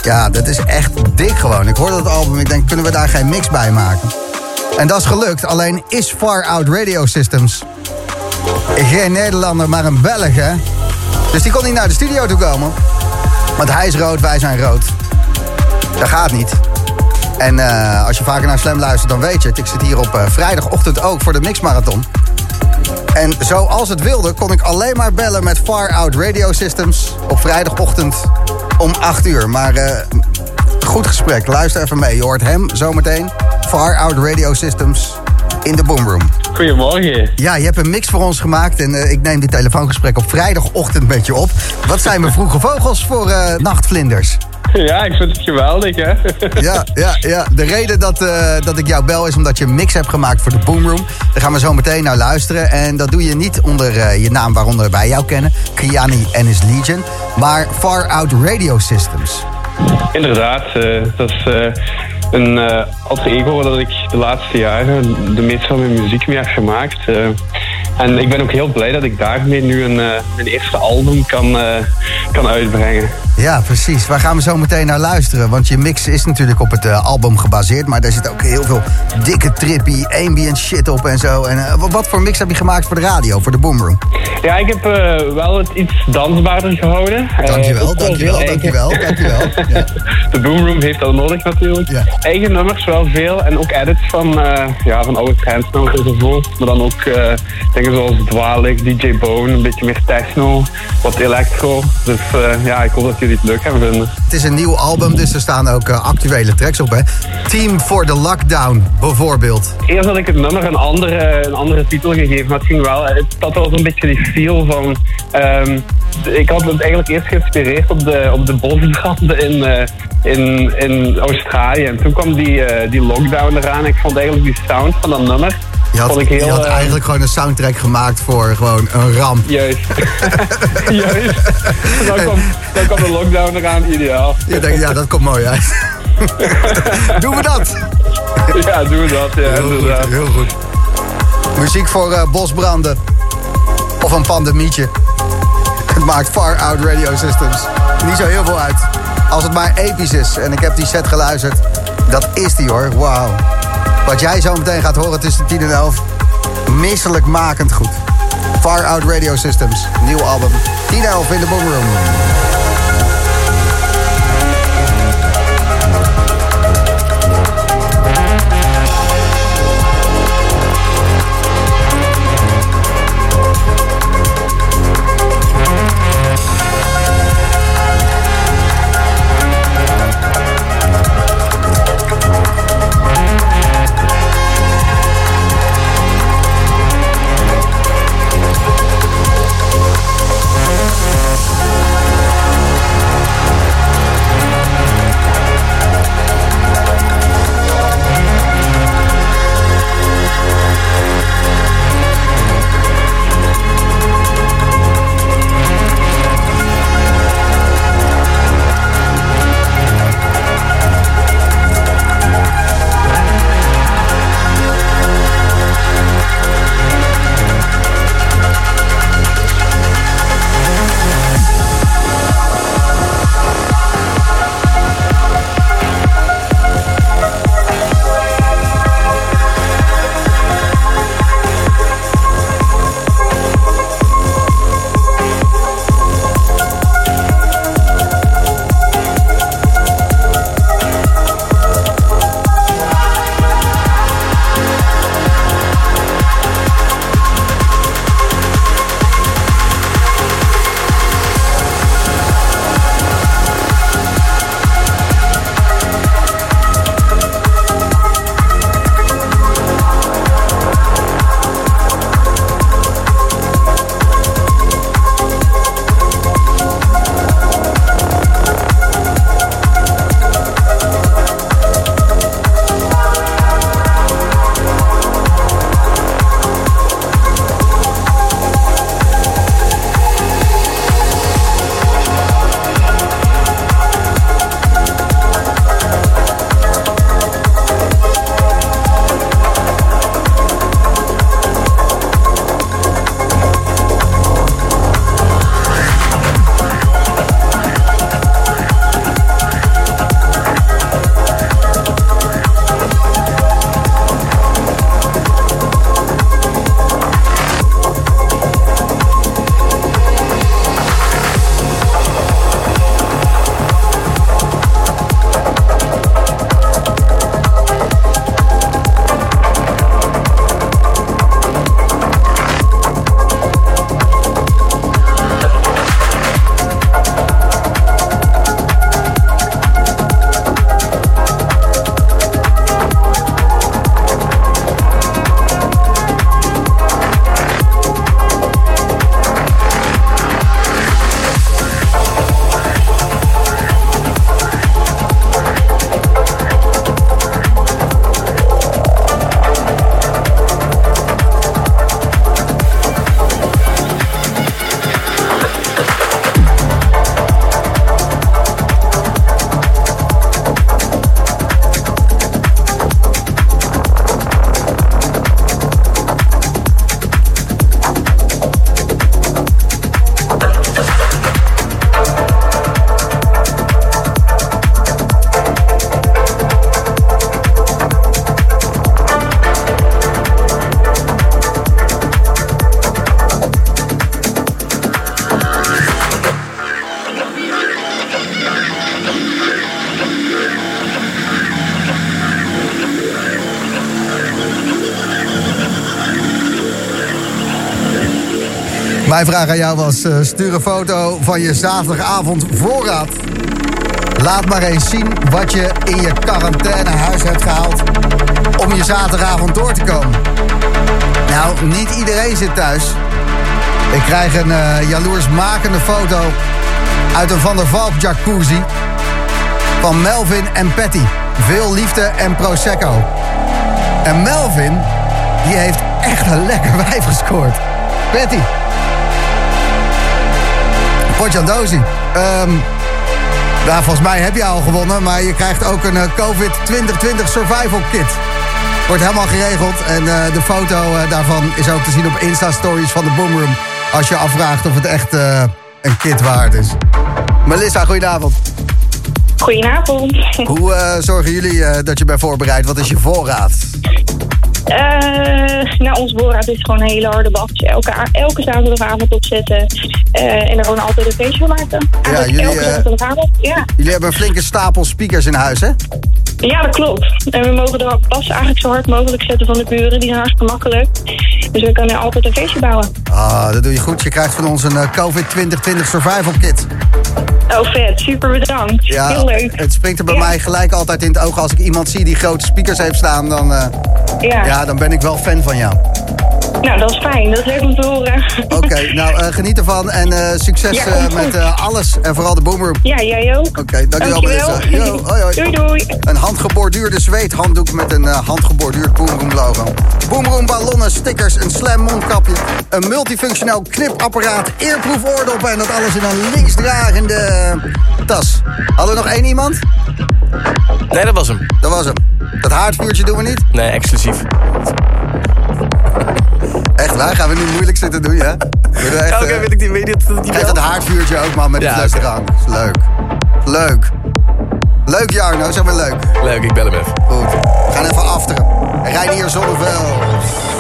ja, dat is echt dik gewoon. Ik hoorde dat album, ik denk, kunnen we daar geen mix bij maken? En dat is gelukt, alleen is Far Out Radio Systems geen Nederlander, maar een Belg, hè? Dus die kon niet naar de studio toe komen. Want hij is rood, wij zijn rood. Dat gaat niet. En eh, als je vaker naar Slam luistert, dan weet je het. Ik zit hier op eh, vrijdagochtend ook voor de Mixmarathon. En zoals het wilde, kon ik alleen maar bellen met Far Out Radio Systems... op vrijdagochtend om 8 uur. Maar eh, goed gesprek, luister even mee. Je hoort hem zometeen. Far Out Radio Systems in de Boomroom. Goedemorgen. Ja, je hebt een mix voor ons gemaakt en eh, ik neem dit telefoongesprek op vrijdagochtend met je op. Wat zijn we vroege vogels voor eh, nachtvlinders? Ja, ik vind het geweldig, hè? Ja, ja, ja. De reden dat, eh, dat ik jou bel is omdat je een mix hebt gemaakt voor de Boomroom. Daar gaan we zo meteen naar luisteren. En dat doe je niet onder eh, je naam waaronder wij jou kennen. Kiani en his Legion. Maar Far Out Radio Systems. Inderdaad, eh, dat is een alter ego dat ik de laatste jaren de meeste van mijn muziek mee heb gemaakt. En ik ben ook heel blij dat ik daarmee nu een, eh, mijn eerste album kan, eh, kan uitbrengen. Ja, precies. Waar gaan we zo meteen naar luisteren? Want je mix is natuurlijk op het eh, album gebaseerd... maar daar zit ook heel veel dikke trippy, ambient shit op en zo. En wat voor mix heb je gemaakt voor de radio, voor de Boomroom? Ja, ik heb wel het iets dansbaarder gehouden. Dankjewel, dankjewel, dankjewel, dankjewel. Ja. De Boomroom heeft dat nodig natuurlijk. Eigen nummers wel veel en ook edits van, eh, ja, van oude trendnummers enzovoort. Maar dan ook eh, zoals Dwalik, DJ Bone, een beetje meer techno, wat electro. Dus eh, ja, ik hoop dat jullie het leuk gaan vinden. Het is een nieuw album, dus er staan ook eh, actuele tracks op, hè? Team for the Lockdown, bijvoorbeeld. Eerst had ik het nummer een andere, een andere titel gegeven, maar het ging wel, het had wel zo'n beetje die feel van... ehm, ik had het eigenlijk eerst geïnspireerd op de, op de bosbranden in, eh, in, in Australië. En toen kwam die, eh, die lockdown eraan. Ik vond eigenlijk die sound van dat nummer... Je had, vond ik heel, je had eh, eigenlijk gewoon een soundtrack gemaakt voor gewoon een ramp. Juist. Juist. Dan kwam, dan kwam de lockdown eraan, ideaal. Je denkt, ja, dat komt mooi uit. Doen we dat? Ja, doen we dat. Ja, heel inderdaad. goed, heel goed. Muziek voor eh, bosbranden. Of een pandemietje. Het maakt Far Out Radio Systems niet zo heel veel uit. Als het maar episch is. En ik heb die set geluisterd. Dat is die hoor. Wauw. Wat jij zo meteen gaat horen tussen 10 en 11. Misselijkmakend goed. Far Out Radio Systems. Nieuw album. 10 en 11 in de Boomroom. Mijn vraag aan jou was: eh, stuur een foto van je zaterdagavond voorraad. Laat maar eens zien wat je in je quarantainehuis hebt gehaald om je zaterdagavond door te komen. Nou, niet iedereen zit thuis. Ik krijg een eh, jaloersmakende foto uit een Van der Valk jacuzzi van Melvin en Patty. Veel liefde en prosecco. En Melvin, die heeft echt een lekker wijf gescoord. Patty. Potjandozi. Ehm nou, volgens mij heb je al gewonnen, maar je krijgt ook een eh, COVID 2020 Survival Kit. Wordt helemaal geregeld en eh, de foto eh, daarvan is ook te zien op Insta-stories van de Boomroom. Als je afvraagt of het echt een kit waard is. Melissa, goedenavond. Goedenavond. Hoe zorgen jullie dat je bent voorbereid? Wat is je voorraad? Eh, nou, ons voorraad is gewoon een hele harde bak. Elke, elke zaterdagavond opzetten. eh, en er gewoon altijd een feestje van maken. Eigenlijk jullie, elke eh, zaterdagavond, ja. Jullie hebben een flinke stapel speakers in huis, hè? Ja, dat klopt. En we mogen de bas eigenlijk zo hard mogelijk zetten van de buren. Die zijn hartstikke makkelijk. Dus we kunnen altijd een feestje bouwen. Ah, dat doe je goed. Je krijgt van ons een eh, COVID 2020 Survival Kit. Oh, vet. Super bedankt. Ja, Heel leuk. Het springt er bij mij gelijk altijd in het oog. Als ik iemand zie die grote speakers heeft staan, dan, eh, Ja. ja, dan ben ik wel fan van jou. Nou, dat is fijn. Dat is leuk om te horen. Oké, nou eh, geniet ervan en eh, succes Ja, eh, met eh, alles en vooral de boomroom. Ja, jij ook. Oké, dankjewel Dankjewel. Melissa. Yo, hoi, hoi. Doei, doei. Een handgeborduurde zweethanddoek met een handgeborduurd Boomroom logo. Boomroom ballonnen, stickers, een slam mondkapje, een multifunctioneel knipapparaat, eerproef oordoppen en dat alles in een linksdragende tas. Hadden we nog één iemand? Nee, dat was hem. Dat was hem. Dat haardvuurtje doen we niet? Nee, exclusief. Waar? Gaan we nu moeilijk zitten doen, ja? Oké, eh, wil ik die dat die Geef dat haardvuurtje ook, man, met Ja, het restaurant. Is leuk. Leuk. Leuk, Jarno. Zeg maar leuk. Leuk, ik bel hem even. Goed. We gaan even afteren. Reinier Zonneveld.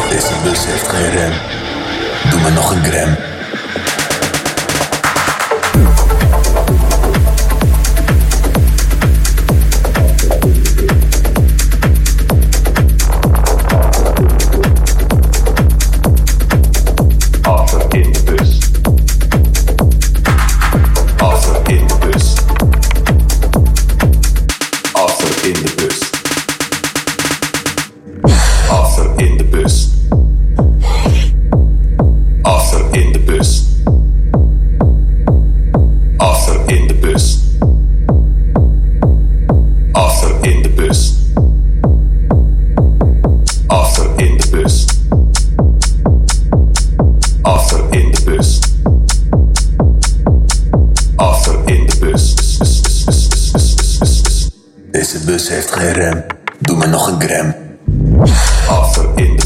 Deze bus heeft geen rem. Doe me nog een gram. Bus heeft geen rem. Doe me nog een gram. In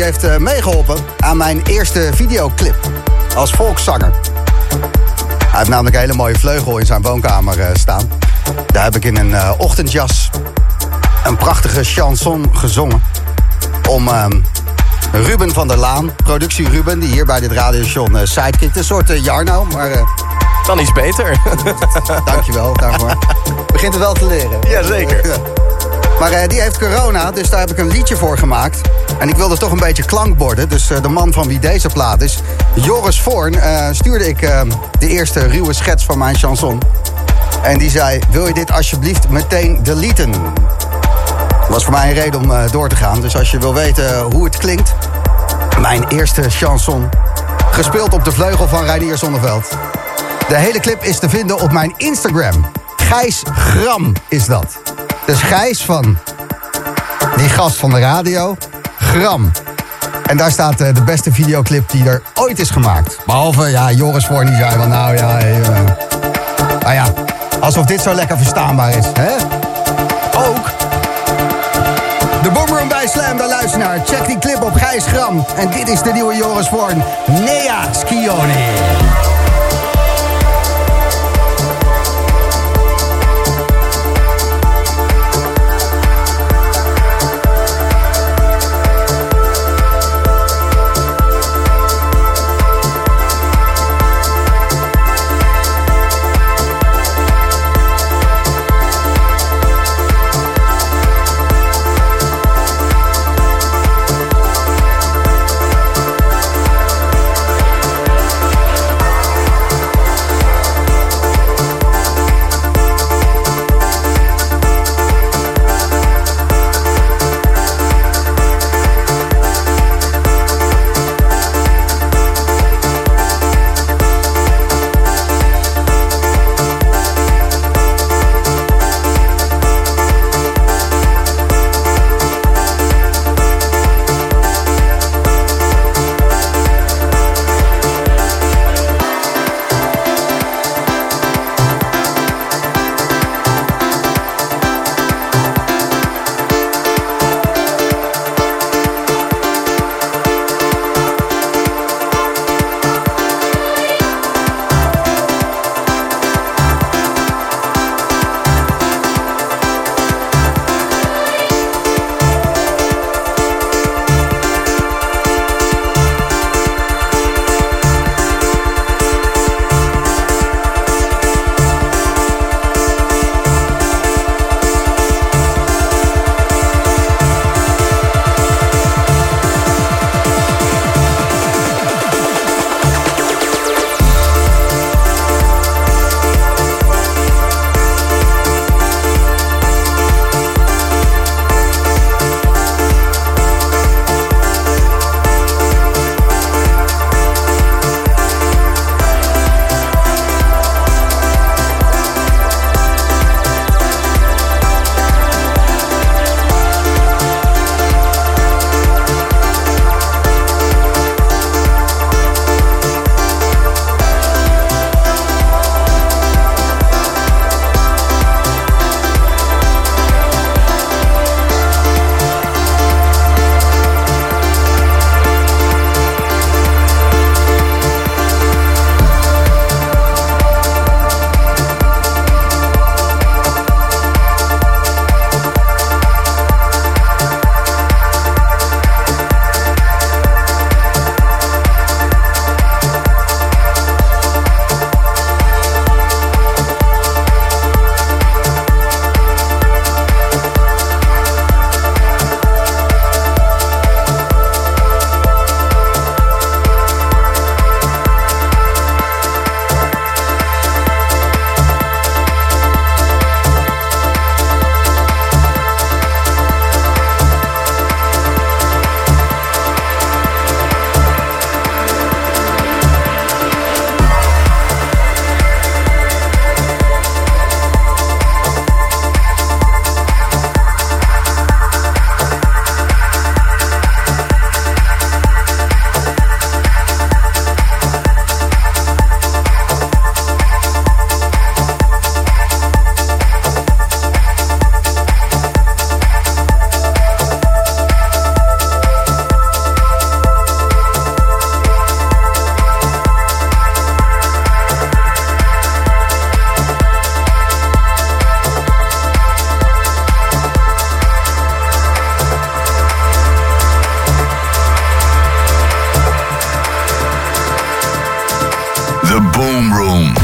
die heeft eh, meegeholpen aan mijn eerste videoclip als volkszanger. Hij heeft namelijk een hele mooie vleugel in zijn woonkamer eh, staan. Daar heb ik in een eh, ochtendjas een prachtige chanson gezongen. Om ehm, Ruben van der Laan, productie Ruben, die hier bij dit radiostation uh, sidekick. Een soort uh, Jarno, maar... Uh, Dan iets beter. dankjewel daarvoor. Begint het wel te leren. Jazeker. Maar die heeft corona, dus daar heb ik een liedje voor gemaakt. En ik wilde toch een beetje klankborden. Dus de man van wie deze plaat is, Joris Voorn, stuurde ik de eerste ruwe schets van mijn chanson. En die zei, wil je dit alsjeblieft meteen deleten? was voor mij een reden om door te gaan. Dus als je wil weten hoe het klinkt... mijn eerste chanson... gespeeld op de vleugel van Reinier Zonneveld. De hele clip is te vinden op mijn Instagram. Gijs Gram is dat. Dus Gijs van die gast van de radio, Gram. En daar staat uh, de beste videoclip die er ooit is gemaakt. Behalve, ja, Joris Voorn die zei van nou ja... Nou ja, alsof dit zo lekker verstaanbaar is, hè? Ook de Boomroom bij Slam, daar luister naar. Check die clip op Gijs Gram. En dit is de nieuwe Joris Voorn. Nea Schione.